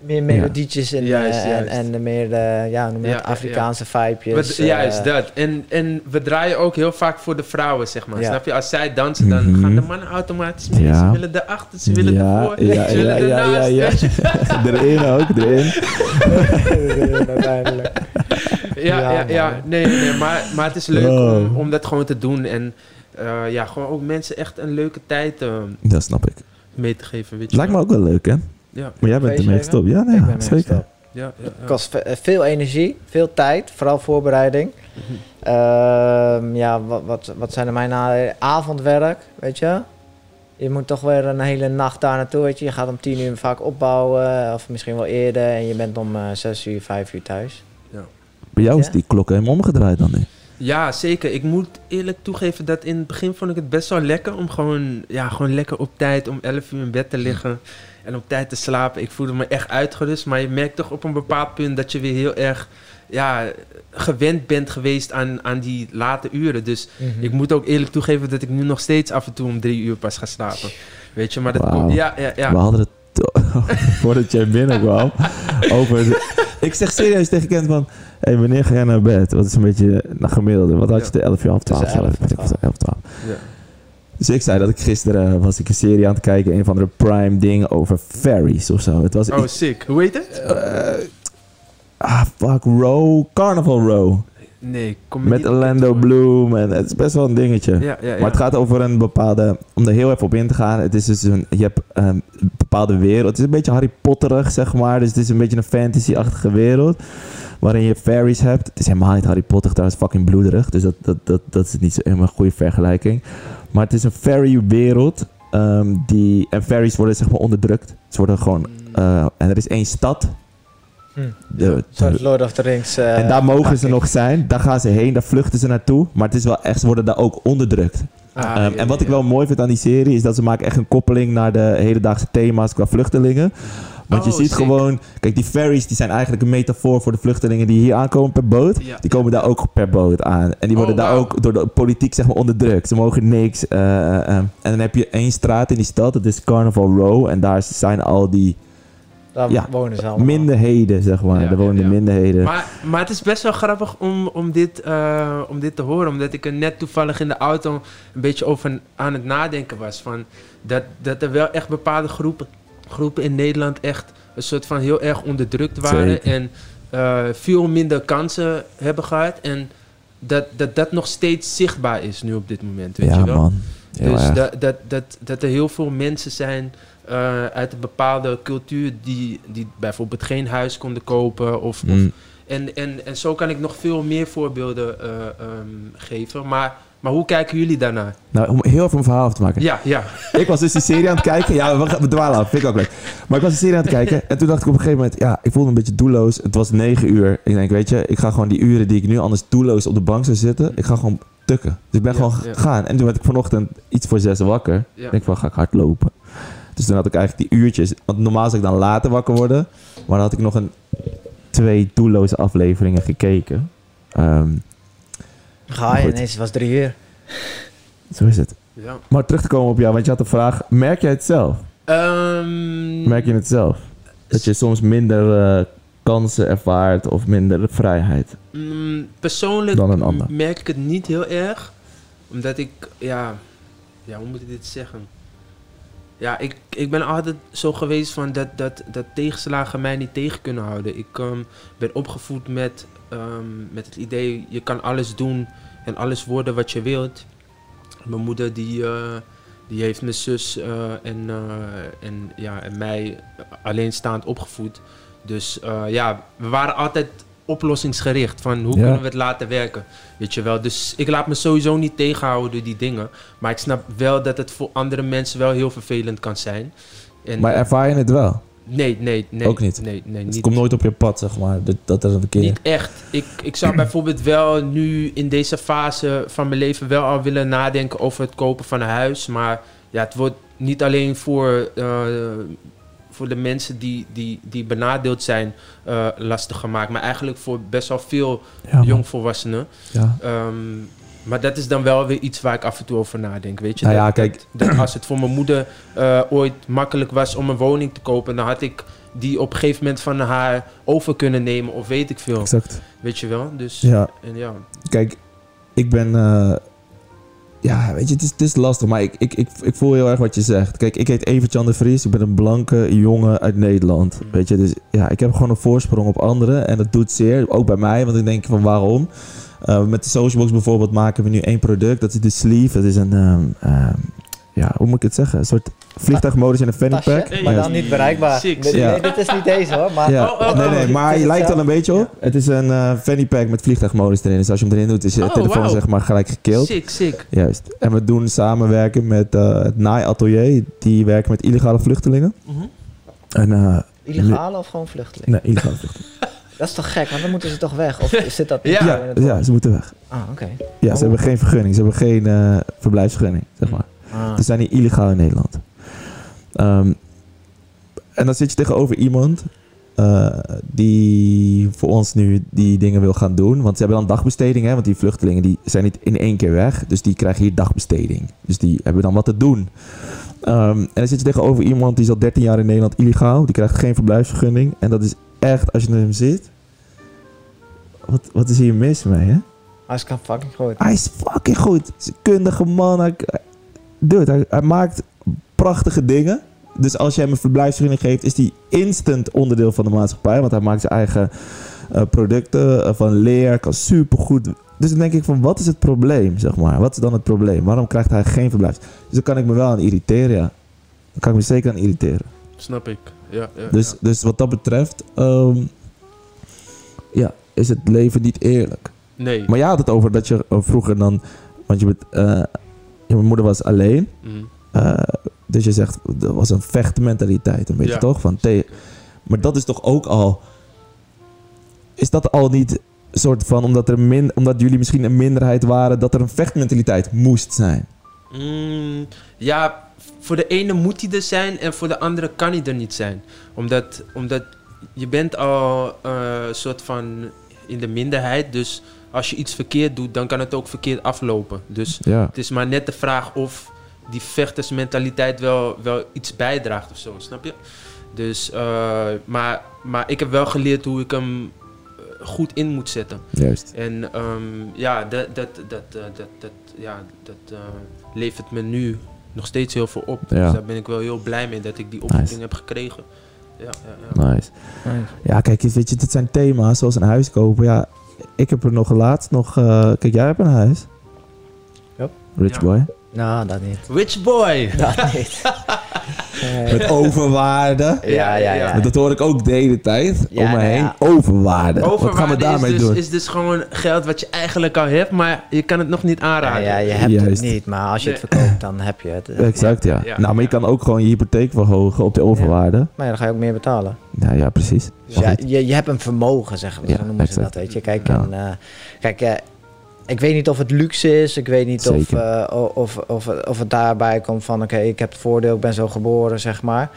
meer melodietjes en, Juist, eh, juist. en, en meer de, ja, noem ja, Afrikaanse vibejes. We- juist eh, dat. En, en we draaien ook heel vaak voor de vrouwen, zeg maar. Ja. Snap je? Als zij dansen, dan Mhm. gaan de mannen automatisch mee. Ja. Ze willen erachter, ze willen ja, ervoor, ja, ze willen ja, ja, ja, ernaast. ja. erin ook, erin. uiteindelijk. Ja, Ja, ja, nee, nee, maar, maar het is leuk Oh. om, om dat gewoon te doen. En eh, ja, gewoon ook mensen echt een leuke tijd eh, Dat snap ik. mee te geven, weet je Lijkt me ook wel leuk, hè? Ja, Maar jij bent ermee gestopt. Ja, nee, ja, zeker. ja, ja, ja. kost eh, veel energie, veel tijd, vooral voorbereiding. Ehm, ja, wat, wat, wat zijn er mijn? Avondwerk, weet je. Je moet toch weer een hele nacht daar naartoe, weet je. Je gaat om tien uur vaak opbouwen, of misschien wel eerder. En je bent om eh, zes uur, vijf uur thuis. Bij jou is Ja? die klok helemaal omgedraaid dan nu. Ja, zeker. Ik moet eerlijk toegeven dat in het begin vond ik het best wel lekker om gewoon, ja, gewoon lekker op tijd om 11 uur in bed te liggen en op tijd te slapen. Ik voelde me echt uitgerust, maar je merkt toch op een bepaald punt dat je weer heel erg ja, gewend bent geweest aan, aan die late uren. Dus ik moet ook eerlijk toegeven dat ik nu nog steeds af en toe om drie uur pas ga slapen. Weet je, maar dat komt... Ja, ja, ja. We hadden het, voordat jij binnenkwam, over... de- ik zeg serieus tegen Kent van... Hé, wanneer ga jij naar bed? Wat is een beetje naar gemiddelde? Wat had je de 11 uur, half 12? Tussen 11 en Weet ik wat, 11, 12. Ja. Dus ik zei dat ik gisteren eh, was ik een serie aan het kijken, een van de prime dingen over fairies of zo. Het was Oh, sick. Hoe heet het? eh, ah, fuck, Row, Carnival Row. Nee, kom me Met Orlando. Bloom en het is best wel een dingetje. Ja, ja, ja. Maar het gaat over een bepaalde. Om er heel even op in te gaan. Het is dus een. Je hebt een bepaalde wereld. Het is een beetje Harry Potterig, zeg maar. Dus het is een beetje een fantasy-achtige wereld. Waarin je fairies hebt. Het is helemaal niet Harry Potter, trouwens fucking bloederig. Dus dat, dat, dat, dat is niet zo helemaal een goede vergelijking. Maar het is een fairy-wereld. ehm, die, en fairies worden zeg maar onderdrukt. Ze worden gewoon. Eh, en er is één stad. Hm. De, de- Lord of the Rings. eh, en daar mogen ze nog zijn. Daar gaan ze heen. Daar vluchten ze naartoe. Maar het is wel echt. Ze worden daar ook onderdrukt. Ah, Ehm, en wat ik wel mooi vind aan die serie is dat ze maken echt een koppeling naar de hedendaagse thema's qua vluchtelingen. Want je Oh, ziet sick. gewoon, kijk, die ferries die zijn eigenlijk een metafoor voor de vluchtelingen die hier aankomen per boot. Ja. Die komen daar ook per boot aan. En die worden Oh, daar ook door de politiek zeg maar onderdrukt. Ze mogen niks. eh, eh, eh. En dan heb je één straat in die stad, dat is Carnival Row. En daar zijn al die Daar ja, wonen ze allemaal. minderheden, zeg maar. Ja, daar wonen ja, de ja. minderheden. Maar, maar het is best wel grappig om, om, dit, eh, om dit te horen. Omdat ik er net toevallig in de auto een beetje over aan het nadenken was. Van dat, dat er wel echt bepaalde groepen, groepen in Nederland echt een soort van heel erg onderdrukt waren. Zeker. En eh, veel minder kansen hebben gehad. En dat, dat dat nog steeds zichtbaar is nu op dit moment. Weet ja, je wel? man. Heel dus erg. dat, dat, dat, dat er heel veel mensen zijn eh, uit een bepaalde cultuur die, die bijvoorbeeld geen huis konden kopen. Of, of, Mm. en, en, en zo kan ik nog veel meer voorbeelden eh, ehm, geven. Maar, maar hoe kijken jullie daarnaar? Nou, om heel even een verhaal af te maken. Ja, ja. Ik was dus die serie aan het kijken. Ja, we, dwalen af. Vind ik ook leuk. Maar ik was die serie aan het kijken. En toen dacht ik op een gegeven moment... Ja, ik voelde me een beetje doelloos. Het was negen uur. Ik denk, weet je... Ik ga gewoon die uren die ik nu anders doelloos op de bank zou zitten... Ik ga gewoon tukken. Dus ik ben Ja, gewoon ja. gegaan. En toen werd ik vanochtend iets voor zes wakker. ja. Ik denk van, ga ik hardlopen. Dus toen had ik eigenlijk die uurtjes... Want normaal zou ik dan later wakker worden. Maar dan had ik nog een... Twee doelloze afleveringen gekeken. Ehm, Ga je ineens, het was drie uur. zo is het. ja. Maar terug te komen op jou, want je had de vraag... Merk jij het zelf? Ehm, Merk je het zelf? Dat je soms minder eh, kansen ervaart of minder vrijheid. Mm, persoonlijk Dan een ander. m- merk ik het niet heel erg. Omdat ik, ja, ja hoe moet ik dit zeggen? Ja, ik, ik ben altijd zo geweest van dat, dat, dat tegenslagen mij niet tegen kunnen houden. Ik ehm, ben opgevoed met, ehm, met het idee, je kan alles doen en alles worden wat je wilt. Mijn moeder die, eh, die heeft mijn zus eh, en, eh, en, ja, en mij alleenstaand opgevoed. Dus ja, we waren altijd oplossingsgericht. Van hoe Ja. kunnen we het laten werken? Weet je wel. Dus ik laat me sowieso niet tegenhouden door die dingen. Maar ik snap wel dat het voor andere mensen wel heel vervelend kan zijn. En, Maar ervaar je het wel? Nee, nee, nee. Ook niet? Nee, nee, Het niet. komt nooit op je pad, zeg maar. Dat, er een keer... Niet echt. Ik, ik zou bijvoorbeeld wel nu in deze fase van mijn leven wel al willen nadenken over het kopen van een huis. Maar ja, het wordt niet alleen voor, eh, voor de mensen die, die, die benadeeld zijn eh, lastig gemaakt. Maar eigenlijk voor best wel veel Ja, jongvolwassenen. Ja. Ehm, maar dat is dan wel weer iets waar ik af en toe over nadenk. Weet je? Nou dat, ja, kijk. Dat, dat als het voor mijn moeder eh, ooit makkelijk was om een woning te kopen, dan had ik die op een gegeven moment van haar over kunnen nemen. Of weet ik veel. Exact. Weet je wel? Dus Ja. en ja. Kijk, ik ben... eh, ja, weet je, het is, het is lastig, maar ik, ik, ik, ik voel heel erg wat je zegt. Kijk, ik heet Evert-Jan de Vries. Ik ben een blanke jongen uit Nederland. Mm. Weet je, dus ja, ik heb gewoon een voorsprong op anderen. En dat doet zeer, ook bij mij, want ik denk van waarom? Eh, met de Socialbox bijvoorbeeld maken we nu één product. Dat is de sleeve. Dat is een, ehm, ehm, ja, hoe moet ik het zeggen? Een soort vliegtuigmodus in een fanny pack. Hey. maar dan niet bereikbaar. Dit, ja. nee, dit is niet deze hoor, maar... Ja, Oh, oh, nee, oh, nee, dit maar je lijkt dan een beetje op. Het is een eh fanny pack met vliegtuigmodus erin. Dus als je hem erin doet, is je Oh, telefoon zeg maar gelijk gekild. Sick, sick. Juist. En we doen samenwerken met eh, het NAI Atelier. Die werken met illegale vluchtelingen. Mhm. En, eh, Illegale of gewoon vluchtelingen? nee, illegale vluchtelingen. Dat is toch gek, want dan moeten ze toch weg? Of zit dat Ja. Ja, in het ja, ze moeten weg. Ah, oké. Ja, ze Oh. hebben geen vergunning. Ze hebben geen eh, verblijfsvergunning, zeg maar. Ah. Ze zijn hier illegaal in Nederland. Ehm, en dan zit je tegenover iemand eh, die voor ons nu die dingen wil gaan doen. Want ze hebben dan dagbesteding, hè? Want die vluchtelingen die zijn niet in één keer weg. Dus die krijgen hier dagbesteding. Dus die hebben dan wat te doen. Ehm, en dan zit je tegenover iemand die is al 13 jaar in Nederland illegaal. Die krijgt geen verblijfsvergunning. En dat is echt, als je naar hem zit... Wat, wat is hier mis mee, hè? Hij is fucking groot. Hij is fucking goed. Hij is een kundige man. Hij, dude, hij, hij maakt prachtige dingen. Dus als je hem een verblijfsvergunning geeft, is hij instant onderdeel van de maatschappij. Want hij maakt zijn eigen eh, producten eh, van leer, kan supergoed. Dus dan denk ik van, wat is het probleem, zeg maar? Wat is dan het probleem? Waarom krijgt hij geen verblijfs? Dus daar kan ik me wel aan irriteren, ja. Daar kan ik me zeker aan irriteren. Snap ik. Ja, ja, Dus, ja. dus wat dat betreft, ehm, ja, is het leven niet eerlijk. Nee. Maar je had het over dat je eh, vroeger dan... Want je bent, eh, je moeder was alleen. Mhm. eh, dus je zegt, dat was een vechtmentaliteit een beetje, Ja. toch? Van maar dat is toch ook al... Is dat al niet een soort van... Omdat, er min, omdat jullie misschien een minderheid waren... Dat er een vechtmentaliteit moest zijn? Mm, ja, voor de ene moet hij er zijn en voor de andere kan hij er niet zijn. Omdat, omdat je bent al eh, een soort van in de minderheid. Dus als je iets verkeerd doet, dan kan het ook verkeerd aflopen. Dus Ja. het is maar net de vraag of die vechtersmentaliteit wel, wel iets bijdraagt of zo, snap je? Dus, eh, maar, maar ik heb wel geleerd hoe ik hem eh, goed in moet zetten. Juist. En ehm, ja, dat, dat, dat, eh, dat, dat, ja, dat eh, levert me nu nog steeds heel veel op. Ja. Dus daar ben ik wel heel blij mee dat ik die opvoeding Nice. heb gekregen. Ja, ja, ja. Nice. Ja, kijk, weet je, dit zijn thema's zoals een huis kopen. Ja, ik heb er nog laatst nog... eh, kijk, jij hebt een huis. Yep. Rich Ja. boy. Nou, dat niet. Rich boy! Dat niet. Met overwaarde. Ja, ja, ja. Dat hoor ik ook de hele tijd Ja, om me nou heen. ja. Overwaarde. Wat gaan we Overwaarde daarmee is dus, doen? is dus gewoon geld wat je eigenlijk al hebt, maar je kan het nog niet Ja, aanraken. ja, je hebt Juist. het niet, maar als je het verkoopt, dan heb je het. Exact, ja. Ja, nou, maar je ja. kan ook gewoon je hypotheek verhogen op de overwaarde. Maar ja, dan ga je ook meer betalen. Ja, ja, precies. Dus Maar ja, je, je hebt een vermogen, zeggen we. Ja, zo noemen ze dat, weet je. Kijk, Ja. en, eh, kijk eh, ik weet niet of het luxe is. Ik weet niet of, eh, of, of, of het daarbij komt van... oké, ik heb het voordeel, ik ben zo geboren, zeg maar.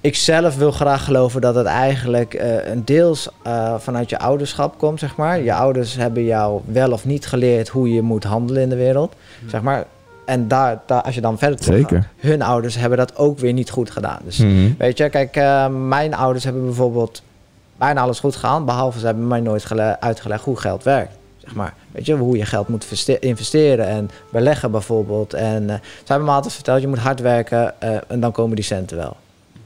Ik zelf wil graag geloven dat het eigenlijk eh, een deels eh, vanuit je ouderschap komt, zeg maar. Je ouders hebben jou wel of niet geleerd hoe je moet handelen in de wereld, zeg maar. En daar, daar, als je dan verder teruggaat, Zeker. hun ouders hebben dat ook weer niet goed gedaan. Dus Mhm. Weet je, kijk, eh, mijn ouders hebben bijvoorbeeld bijna alles goed gedaan. Behalve ze hebben mij nooit gele- uitgelegd hoe geld werkt. Zeg maar. Weet je, hoe je geld moet investeren en beleggen bijvoorbeeld. En eh, ze hebben me altijd verteld, je moet hard werken eh, en dan komen die centen wel.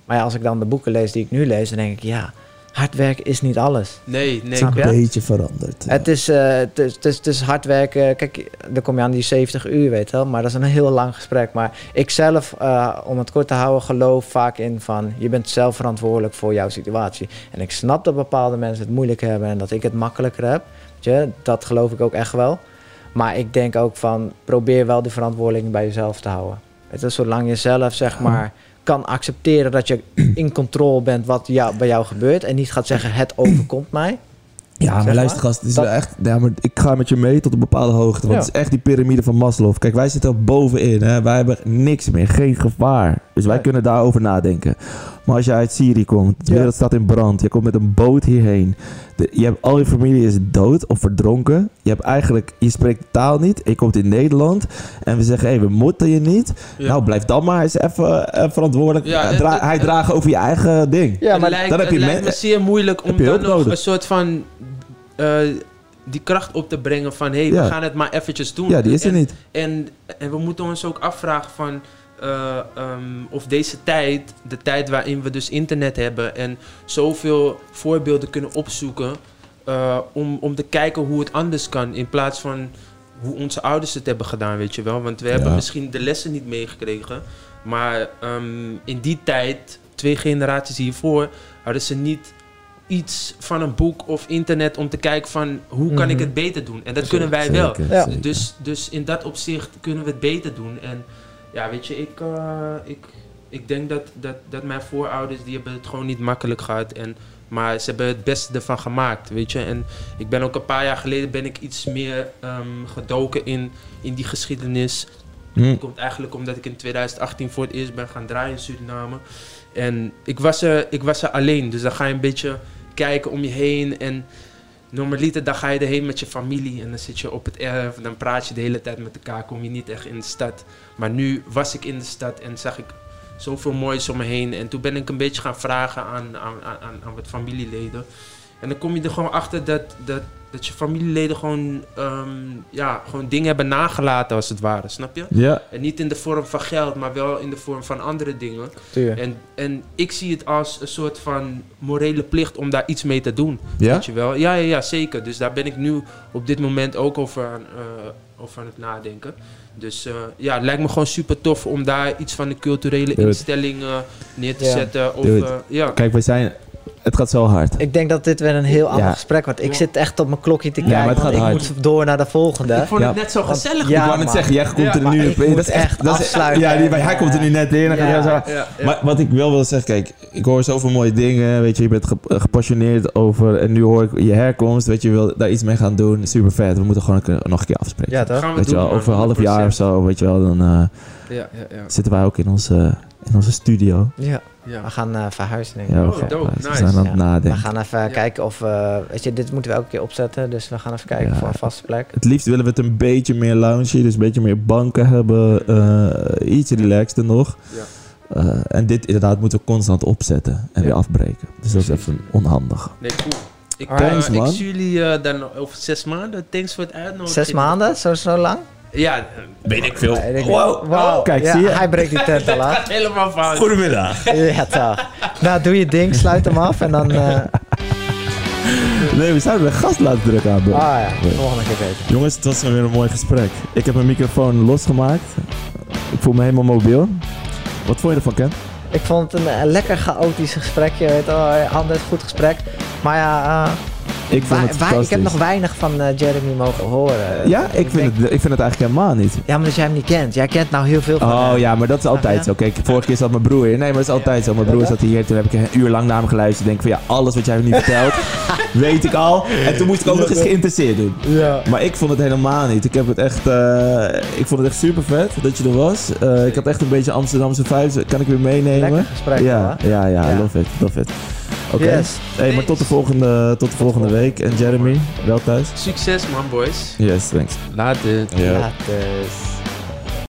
Maar ja, als ik dan de boeken lees die ik nu lees, dan denk ik, ja, hard werken is niet alles. Nee, nee. Snap je? Een beetje veranderd. Het, is, eh, het, is, het, is, het is hard werken. Kijk, dan kom je aan die 70 uur, weet je wel. Maar dat is een heel lang gesprek. Maar ik zelf, eh, om het kort te houden, geloof vaak in van... je bent zelf verantwoordelijk voor jouw situatie. En ik snap dat bepaalde mensen het moeilijk hebben... en dat ik het makkelijker heb. Je? Dat geloof ik ook echt wel. Maar ik denk ook van, probeer wel die verantwoording bij jezelf te houden. Weet je, zolang je zelf, zeg maar... kan accepteren dat je in controle bent wat jou, bij jou gebeurt... en niet gaat zeggen, het overkomt mij... Ja, maar luister gast, het is Dat- wel echt... Ja, maar ik ga met je mee tot een bepaalde hoogte. Want Ja. het is echt die piramide van Maslow. Kijk, wij zitten er bovenin. Hè? Wij hebben niks meer, geen gevaar. Dus wij kunnen daarover nadenken. Maar als je uit Syrië komt, de wereld staat in brand. Je komt met een boot hierheen. De, je hebt, al je familie is dood of verdronken. Je hebt eigenlijk... Je spreekt de taal niet. Je komt in Nederland. En we zeggen, hé, hey, we moeten je niet. Ja. Nou, blijf dan maar eens even eh, verantwoordelijk. Ja, eh, het- dra- het- hij dragen over je eigen ding. Ja, het maar lijkt, dan heb het je lijkt me zeer moeilijk om dan nog nodig. een soort van... eh, die kracht op te brengen van... hé, hey, Ja. we gaan het maar eventjes doen. Ja, die is er En- niet. En, en we moeten ons ook afvragen van... eh, ehm, of deze tijd, de tijd waarin we dus internet hebben... en zoveel voorbeelden kunnen opzoeken... eh, om, om te kijken hoe het anders kan... in plaats van hoe onze ouders het hebben gedaan, weet je wel. Want we hebben misschien de lessen niet meegekregen... maar ehm, in die tijd, twee generaties hiervoor... hadden ze niet iets van een boek of internet om te kijken van... hoe kan ik Mhm. het beter doen? En dat kunnen wij wel. Zeker, Ja. zeker. Dus, dus in dat opzicht kunnen we het beter doen. En ja, weet je, ik, eh, ik, ik denk dat, dat, dat mijn voorouders, die hebben het gewoon niet makkelijk gehad. En, maar ze hebben het beste ervan gemaakt, weet je. En ik ben ook een paar jaar geleden ben ik iets meer ehm, gedoken in, in die geschiedenis. Hm. Dat komt eigenlijk omdat ik in 2018 voor het eerst ben gaan draaien in Suriname. En ik was er, ik was er alleen, dus dan ga je een beetje kijken om je heen. En normaliter dan ga je erheen met je familie en dan zit je op het erf. En dan praat je de hele tijd met elkaar, kom je niet echt in de stad. Maar nu was ik in de stad en zag ik zoveel moois om me heen. En toen ben ik een beetje gaan vragen aan, aan, aan, aan wat familieleden. En dan kom je er gewoon achter dat, dat, dat je familieleden gewoon, ehm, ja, gewoon dingen hebben nagelaten als het ware, snap je? Ja, En niet in de vorm van geld, maar wel in de vorm van andere dingen. En, en ik zie het als een soort van morele plicht om daar iets mee te doen. ja? Weet je wel? Ja, ja, ja, zeker. Dus daar ben ik nu op dit moment ook over aan, eh, over aan het nadenken. Dus eh, ja, het lijkt me gewoon super tof om daar iets van de culturele Doe het. instelling eh, neer te zetten. Of, eh, ja. Kijk, we zijn... Het gaat zo hard. Ik denk dat dit weer een heel ander Ja. gesprek wordt. Ik zit echt op mijn klokje te Ja, kijken. maar het want gaat ik hard. moet door naar de volgende. Ik vond Ja. het net zo Want- gezellig. ja, ik wou net zeggen, jij komt Ja, er nu op in. Dat is echt dat is-. Ja, die, hij komt er nu net in. Ja. Maar wat ik wel wil zeggen, kijk, ik hoor zoveel mooie dingen. Weet je, je bent ge- gepassioneerd over. En nu hoor ik je herkomst. Weet je, je wil daar iets mee gaan doen. Super vet. We moeten gewoon nog een keer afspreken. Ja, toch? Gaan we weet je wel, over een half jaar of 100%. zo, weet je wel, dan eh, Ja, ja, ja. zitten wij ook in onze, in onze studio. Ja. Ja. We gaan eh, verhuizen, denk ik. Ja, we, Oh, gaan- dope, we nice. zijn aan het Ja. We nadenken. gaan even Ja. kijken of... eh, weet je, dit moeten we elke keer opzetten. Dus we gaan even kijken Ja. voor een vaste plek. Het liefst willen we het een beetje meer loungy, dus een beetje meer banken hebben. eh, iets relaxter nog. Ja. Eh, en dit inderdaad moeten we constant opzetten en Ja. weer afbreken. Dus dat is even onhandig. Nee, cool. Ik, Thanks, ik man. zie jullie eh, dan over zes maanden. Thanks voor het uitnodigen. Zes maanden? Zo, zo lang? Ja, Weet ik veel. Wow. niet. Wauw. Kijk, Ja, zie je? Hij breekt die tent al het af. gaat helemaal fout. Goedemiddag. Ja, toch. Nou, doe je ding. Sluit hem af. En dan... eh, Nee, we zouden een gast laten drukken aan. ah ja, volgende keer beter. Jongens, het was weer een mooi gesprek. Ik heb mijn microfoon losgemaakt. Ik voel me helemaal mobiel. Wat vond je ervan, Ken? Ik vond het een eh, lekker chaotisch gesprekje. Weet je wel. Anders goed gesprek. Maar ja, eh, Ik wij- het ik heb nog weinig van eh, Jeremy mogen horen. Ja, ik vind, het, ik vind het eigenlijk helemaal niet. Ja, maar dat jij hem niet kent. Jij kent nou heel veel van Oh hem. ja, maar dat is altijd ja? zo. Kijk, vorige keer zat mijn broer hier. Nee, maar dat is altijd zo. Mijn broer zat hier. Toen heb ik een uur lang naar hem geluisterd. Denk van ja, alles wat jij me niet vertelt, weet ik al. En toen moest ik ook nog eens geïnteresseerd doen. Ja. Maar ik vond het helemaal niet. Ik heb het echt, eh, ik vond het echt super vet dat je er was. Eh, ik had echt een beetje Amsterdamse vibes. Kan ik weer meenemen? Lekker gesprek. ja, ja, ja, Ja. love it, love it. Oké. Yes. Hey, maar tot de volgende, tot de volgende week. En Jeremy, wel thuis? Succes man, boys. Yes, thanks. Later. Ja. Later.